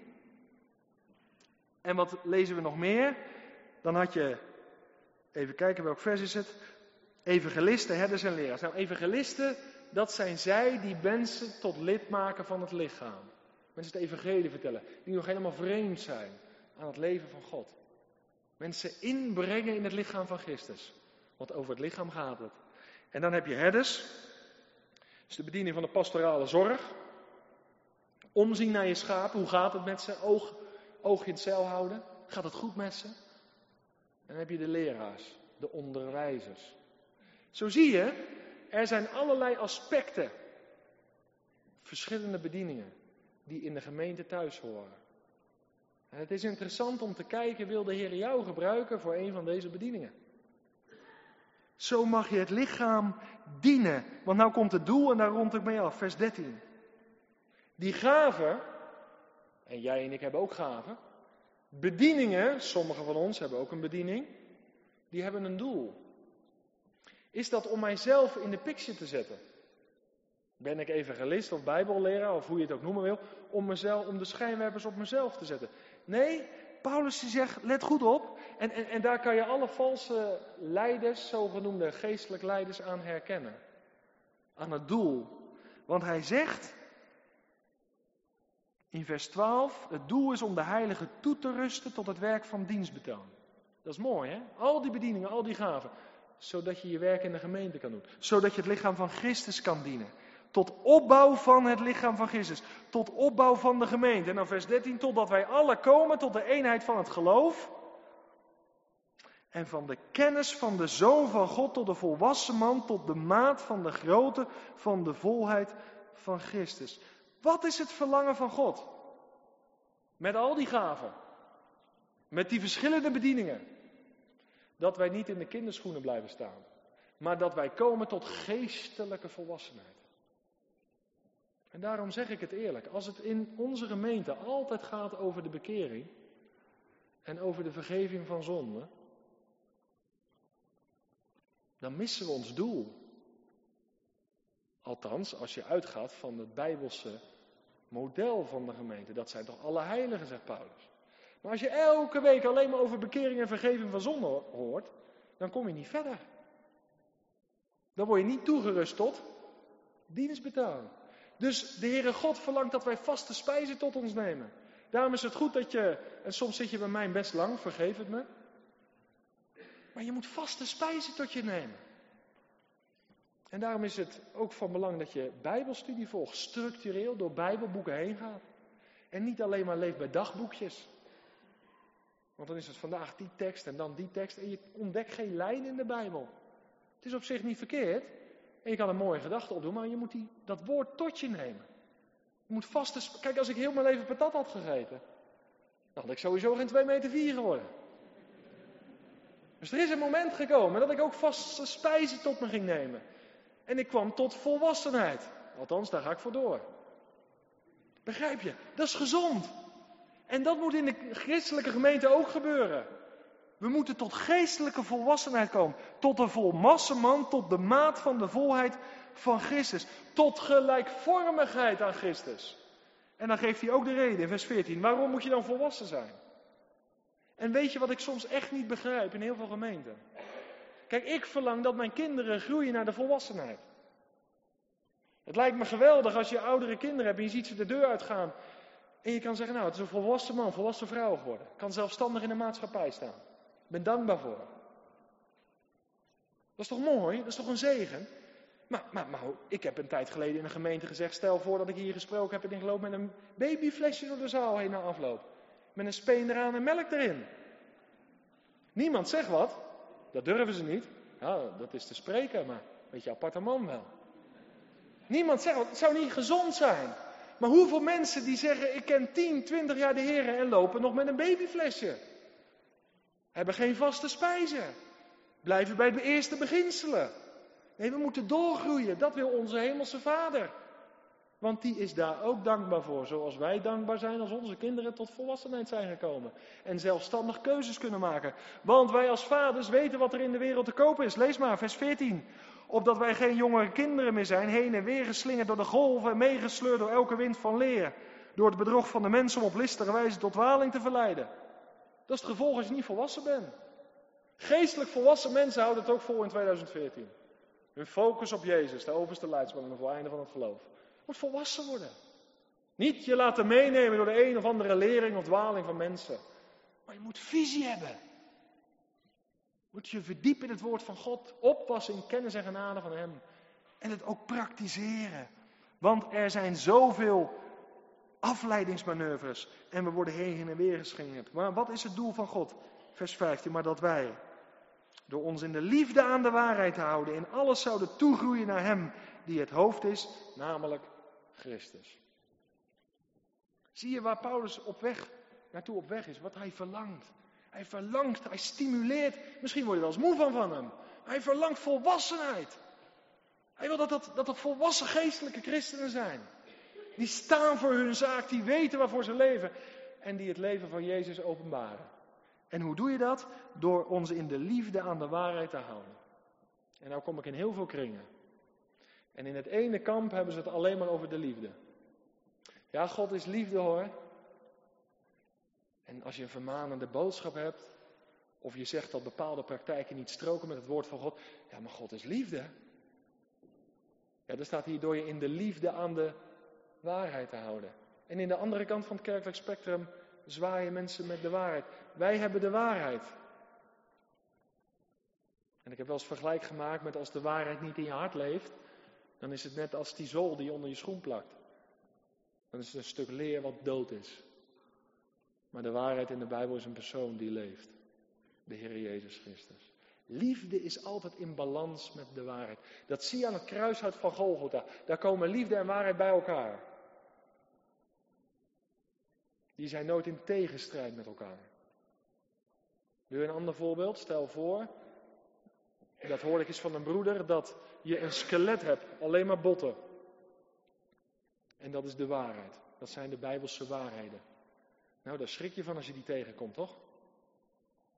En wat lezen we nog meer? Dan had je, even kijken welk vers is het, evangelisten, herders en leraars. Nou, evangelisten, dat zijn zij die mensen tot lid maken van het lichaam. Mensen het evangelie vertellen, die nog helemaal vreemd zijn aan het leven van God. Mensen inbrengen in het lichaam van Christus. Want over het lichaam gaat het. En dan heb je herders, is de bediening van de pastorale zorg. Omzien naar je schapen. Hoe gaat het met ze? Oog, oog in het zeil houden. Gaat het goed met ze? En dan heb je de leraars, de onderwijzers. Zo zie je, er zijn allerlei aspecten, verschillende bedieningen, die in de gemeente thuis horen. En het is interessant om te kijken, wil de Heer jou gebruiken voor een van deze bedieningen? Zo mag je het lichaam dienen. Want nou komt het doel en daar rond ik mee af. Vers 13. Die gaven, en jij en ik hebben ook gaven. Bedieningen, sommigen van ons hebben ook een bediening. Die hebben een doel. Is dat om mijzelf in de picture te zetten? Ben ik evangelist of bijbelleraar of hoe je het ook noemen wil, om, mezelf, om de schijnwerpers op mezelf te zetten? Nee, Paulus die zegt, let goed op. En, en, en daar kan je alle valse leiders, zogenoemde geestelijk leiders, aan herkennen. Aan het doel. Want hij zegt in vers 12, het doel is om de heilige toe te rusten tot het werk van dienstbetoon. Dat is mooi hè? Al die bedieningen, al die gaven. Zodat je je werk in de gemeente kan doen. Zodat je het lichaam van Christus kan dienen. Tot opbouw van het lichaam van Christus. Tot opbouw van de gemeente. En dan vers 13, totdat wij alle komen tot de eenheid van het geloof. En van de kennis van de Zoon van God tot de volwassen man, tot de maat van de grootte van de volheid van Christus. Wat is het verlangen van God? Met al die gaven. Met die verschillende bedieningen. Dat wij niet in de kinderschoenen blijven staan. Maar dat wij komen tot geestelijke volwassenheid. En daarom zeg ik het eerlijk, als het in onze gemeente altijd gaat over de bekering en over de vergeving van zonde, dan missen we ons doel. Althans, als je uitgaat van het bijbelse Model van de gemeente, dat zijn toch alle heiligen, zegt Paulus. Maar als je elke week alleen maar over bekering en vergeving van zonde hoort, dan kom je niet verder. Dan word je niet toegerust tot dienstbetaling. Dus de Heere God verlangt dat wij vaste spijzen tot ons nemen. Daarom is het goed dat je, en soms zit je bij mij best lang, vergeef het me. Maar je moet vaste spijzen tot je nemen. En daarom is het ook van belang dat je Bijbelstudie volgt, structureel door Bijbelboeken heen gaat. En niet alleen maar leeft bij dagboekjes. Want dan is het vandaag die tekst en dan die tekst en je ontdekt geen lijn in de Bijbel. Het is op zich niet verkeerd. Je kan een mooie gedachte opdoen, maar je moet die, dat woord tot je nemen. Je moet vaste. Kijk, als ik heel mijn leven patat had gegeten, dan had ik sowieso geen 2 meter 4 geworden. Dus er is een moment gekomen dat ik ook vaste spijzen tot me ging nemen. En ik kwam tot volwassenheid. Althans, daar ga ik voor door. Begrijp je? Dat is gezond. En dat moet in de christelijke gemeente ook gebeuren. We moeten tot geestelijke volwassenheid komen. Tot de volwassen man, tot de maat van de volheid van Christus. Tot gelijkvormigheid aan Christus. En dan geeft hij ook de reden in vers 14. Waarom moet je dan volwassen zijn? En weet je wat ik soms echt niet begrijp in heel veel gemeenten? Kijk, ik verlang dat mijn kinderen groeien naar de volwassenheid. Het lijkt me geweldig als je oudere kinderen hebt en je ziet ze de deur uitgaan. En je kan zeggen, nou, het is een volwassen man, volwassen vrouw geworden. Kan zelfstandig in de maatschappij staan. Ben dankbaar voor. Dat is toch mooi? Dat is toch een zegen? Maar, maar, maar ik heb een tijd geleden in een gemeente gezegd, stel voor dat ik hier gesproken heb en ik loop met een babyflesje door de zaal heen na afloop. Met een speen eraan en melk erin. Niemand zegt wat. Dat durven ze niet. Ja, dat is te spreken, maar een beetje aparte man wel. Niemand zegt wat. Het zou niet gezond zijn. Maar hoeveel mensen die zeggen, ik ken 10, 20 jaar de heren en lopen nog met een babyflesje. Hebben geen vaste spijzen. Blijven bij de eerste beginselen. Nee, we moeten doorgroeien. Dat wil onze hemelse vader. Want die is daar ook dankbaar voor. Zoals wij dankbaar zijn als onze kinderen tot volwassenheid zijn gekomen. En zelfstandig keuzes kunnen maken. Want wij als vaders weten wat er in de wereld te kopen is. Lees maar, vers 14. Opdat wij geen jongere kinderen meer zijn, heen en weer geslingerd door de golven en meegesleurd door elke wind van leer. Door het bedrog van de mensen om op listige wijze tot waling te verleiden. Dat is het gevolg als je niet volwassen bent. Geestelijk volwassen mensen houden het ook vol in 2014. Hun focus op Jezus, de overste leidsman en het einde van het geloof. Moet volwassen worden. Niet je laten meenemen door de een of andere lering of dwaling van mensen. Maar je moet visie hebben. Moet je verdiepen in het woord van God. Oppassen in kennis en genade van Hem. En het ook praktiseren. Want er zijn zoveel afleidingsmanoeuvres. En we worden heen en weer geschingerd. Maar wat is het doel van God? Vers 15. Maar dat wij door ons in de liefde aan de waarheid te houden, in alles zouden toegroeien naar Hem die het hoofd is, namelijk Christus. Zie je waar Paulus op weg, naartoe op weg is, wat hij verlangt. Hij verlangt, hij stimuleert, misschien word je wel eens moe van van hem. Hij verlangt volwassenheid. Hij wil dat dat, dat dat volwassen geestelijke christenen zijn. Die staan voor hun zaak, die weten waarvoor ze leven en die het leven van Jezus openbaren. En hoe doe je dat? Door ons in de liefde aan de waarheid te houden. En nou kom ik in heel veel kringen. En in het ene kamp hebben ze het alleen maar over de liefde. Ja, God is liefde hoor. En als je een vermanende boodschap hebt, of je zegt dat bepaalde praktijken niet stroken met het woord van God, ja, maar God is liefde. Ja, er staat hier door je in de liefde aan de waarheid te houden. En in de andere kant van het kerkelijk spectrum zwaaien mensen met de waarheid. Wij hebben de waarheid. En ik heb wel eens vergelijk gemaakt met als de waarheid niet in je hart leeft, dan is het net als die zool die onder je schoen plakt. Dan is het een stuk leer wat dood is. Maar de waarheid in de Bijbel is een persoon die leeft. De Heer Jezus Christus. Liefde is altijd in balans met de waarheid. Dat zie je aan het kruishout van Golgotha. Daar komen liefde en waarheid bij elkaar. Die zijn nooit in tegenstrijd met elkaar. Wil je een ander voorbeeld? Stel voor, dat hoor ik eens van een broeder, dat je een skelet hebt, alleen maar botten. En dat is de waarheid. Dat zijn de Bijbelse waarheden. Nou, daar schrik je van als je die tegenkomt, toch?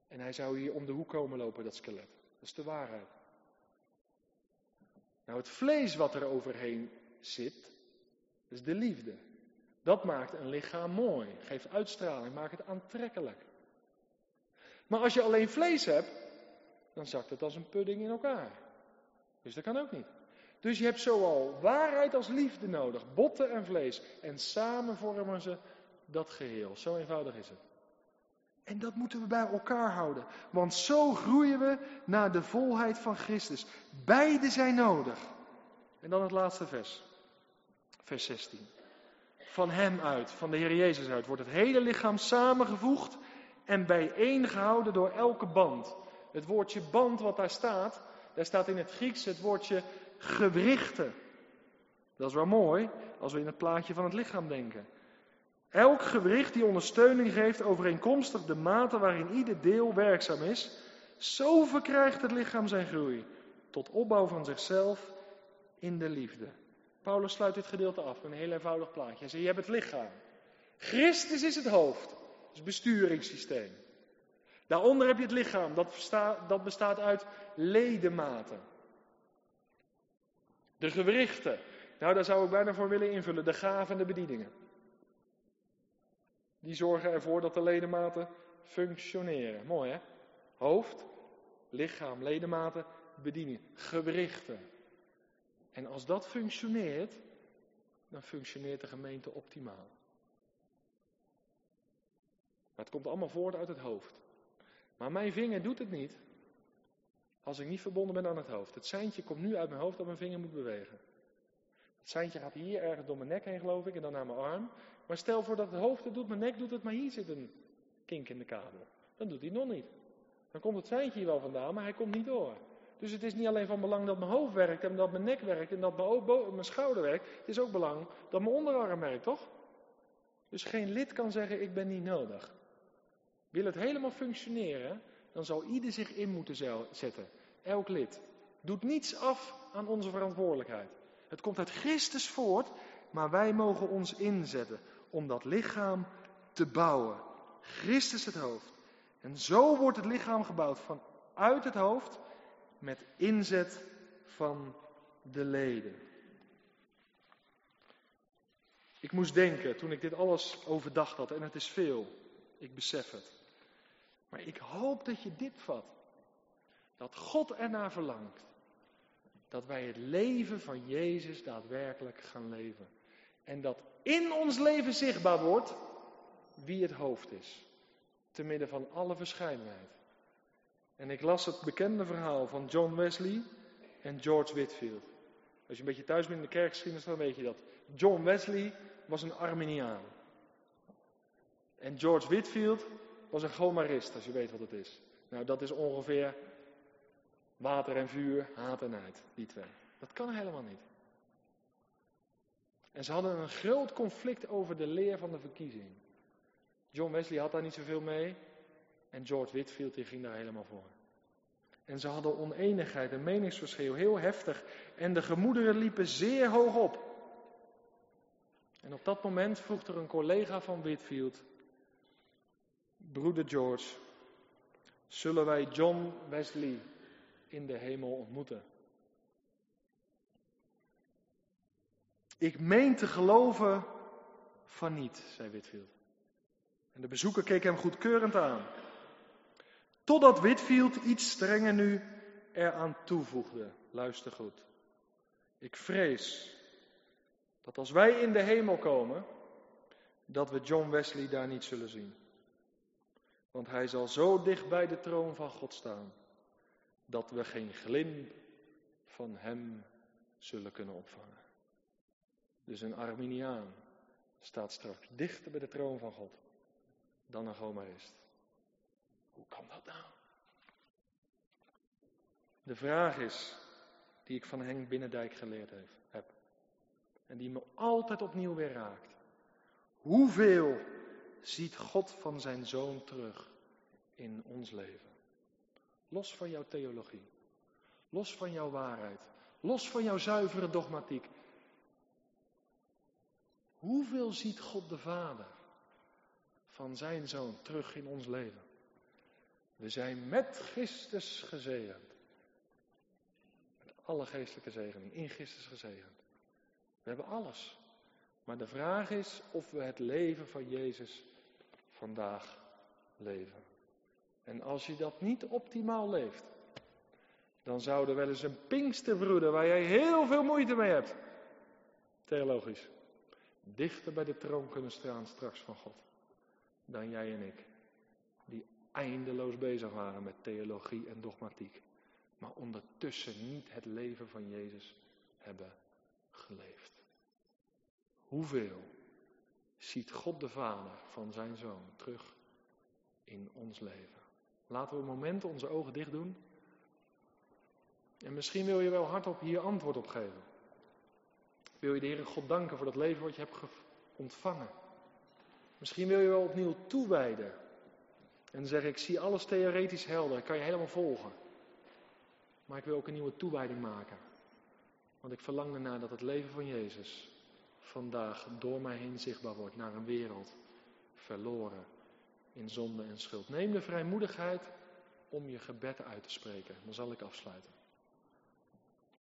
En hij zou hier om de hoek komen lopen, dat skelet. Dat is de waarheid. Nou, het vlees wat er overheen zit, is de liefde. Dat maakt een lichaam mooi, geeft uitstraling, maakt het aantrekkelijk. Maar als je alleen vlees hebt, dan zakt het als een pudding in elkaar. Dus dat kan ook niet. Dus je hebt zowel waarheid als liefde nodig, botten en vlees. En samen vormen ze dat geheel. Zo eenvoudig is het. En dat moeten we bij elkaar houden. Want zo groeien we naar de volheid van Christus. Beide zijn nodig. En dan het laatste vers. Vers 16. Van Hem uit, van de Heer Jezus uit, wordt het hele lichaam samengevoegd en bijeengehouden door elke band. Het woordje band wat daar staat, daar staat in het Grieks het woordje gewrichten. Dat is wel mooi als we in het plaatje van het lichaam denken. Elk gewricht die ondersteuning geeft overeenkomstig de mate waarin ieder deel werkzaam is, zo verkrijgt het lichaam zijn groei tot opbouw van zichzelf in de liefde. Paulus sluit dit gedeelte af met een heel eenvoudig plaatje. Hij je hebt het lichaam. Christus is het hoofd, het besturingssysteem. Daaronder heb je het lichaam, dat bestaat, dat bestaat uit ledematen. De gewrichten, nou daar zou ik bijna voor willen invullen, de gaven en de bedieningen. Die zorgen ervoor dat de ledematen functioneren. Mooi hè? Hoofd, lichaam, ledematen, bediening, gewrichten. En als dat functioneert, dan functioneert de gemeente optimaal. Het komt allemaal voort uit het hoofd. Maar mijn vinger doet het niet als ik niet verbonden ben aan het hoofd. Het seintje komt nu uit mijn hoofd dat mijn vinger moet bewegen. Het seintje gaat hier ergens door mijn nek heen, geloof ik, en dan naar mijn arm. Maar stel voor dat het hoofd het doet, mijn nek doet het, maar hier zit een kink in de kabel. Dan doet hij nog niet. Dan komt het seintje hier wel vandaan, maar hij komt niet door. Dus het is niet alleen van belang dat mijn hoofd werkt en dat mijn nek werkt en dat mijn, mijn schouder werkt. Het is ook belang dat mijn onderarm werkt, toch? Dus geen lid kan zeggen, ik ben niet nodig. Wil het helemaal functioneren, dan zal ieder zich in moeten zetten. Elk lid. Doet niets af aan onze verantwoordelijkheid. Het komt uit Christus voort, maar wij mogen ons inzetten om dat lichaam te bouwen. Christus het hoofd. En zo wordt het lichaam gebouwd vanuit het hoofd met inzet van de leden. Ik moest denken toen ik dit alles overdacht had, en het is veel, ik besef het. Maar ik hoop dat je dit vat. Dat God ernaar verlangt. Dat wij het leven van Jezus daadwerkelijk gaan leven. En dat in ons leven zichtbaar wordt wie het hoofd is. Te midden van alle verscheidenheid. En ik las het bekende verhaal van John Wesley en George Whitfield. Als je een beetje thuis bent in de kerkgeschiedenis, dan weet je dat. John Wesley was een Arminiaan. En George Whitfield was een gomarist, als je weet wat het is. Nou, dat is ongeveer water en vuur, haat en nijd, die twee. Dat kan helemaal niet. En ze hadden een groot conflict over de leer van de verkiezing. John Wesley had daar niet zoveel mee. En George Whitfield die ging daar helemaal voor. En ze hadden oneenigheid en meningsverschil, heel heftig. En de gemoederen liepen zeer hoog op. En op dat moment vroeg er een collega van Whitfield broeder George, zullen wij John Wesley in de hemel ontmoeten? Ik meen te geloven van niet, zei Whitfield. En de bezoeker keek hem goedkeurend aan. Totdat Whitfield iets strenger nu eraan toevoegde. Luister goed. Ik vrees dat als wij in de hemel komen, dat we John Wesley daar niet zullen zien. Want hij zal zo dicht bij de troon van God staan, dat we geen glimp van hem zullen kunnen opvangen. Dus een Arminiaan staat straks dichter bij de troon van God dan een Gomarist. Hoe kan dat nou? De vraag is, die ik van Henk Binnendijk geleerd heb, en die me altijd opnieuw weer raakt. Hoeveel ziet God van zijn zoon terug in ons leven. Los van jouw theologie. Los van jouw waarheid. Los van jouw zuivere dogmatiek. Hoeveel ziet God de Vader van zijn zoon terug in ons leven? We zijn met Christus gezegend. Met alle geestelijke zegening, in Christus gezegend. We hebben alles. Maar de vraag is of we het leven van Jezus vandaag leven. En als je dat niet optimaal leeft, dan zou er wel eens een Pinksterbroeder waar jij heel veel moeite mee hebt, theologisch, dichter bij de troon kunnen staan straks van God dan jij en ik, die eindeloos bezig waren met theologie en dogmatiek, maar ondertussen niet het leven van Jezus hebben geleefd. Hoeveel ziet God de Vader van zijn Zoon terug in ons leven? Laten we een moment onze ogen dicht doen. En misschien wil je wel hardop hier antwoord op geven. Wil je de Heer God danken voor dat leven wat je hebt ontvangen. Misschien wil je wel opnieuw toewijden. En zeggen, ik zie alles theoretisch helder, ik kan je helemaal volgen. Maar ik wil ook een nieuwe toewijding maken. Want ik verlang ernaar dat het leven van Jezus vandaag door mij heen zichtbaar wordt naar een wereld verloren in zonde en schuld. Neem de vrijmoedigheid om je gebed uit te spreken. Dan zal ik afsluiten.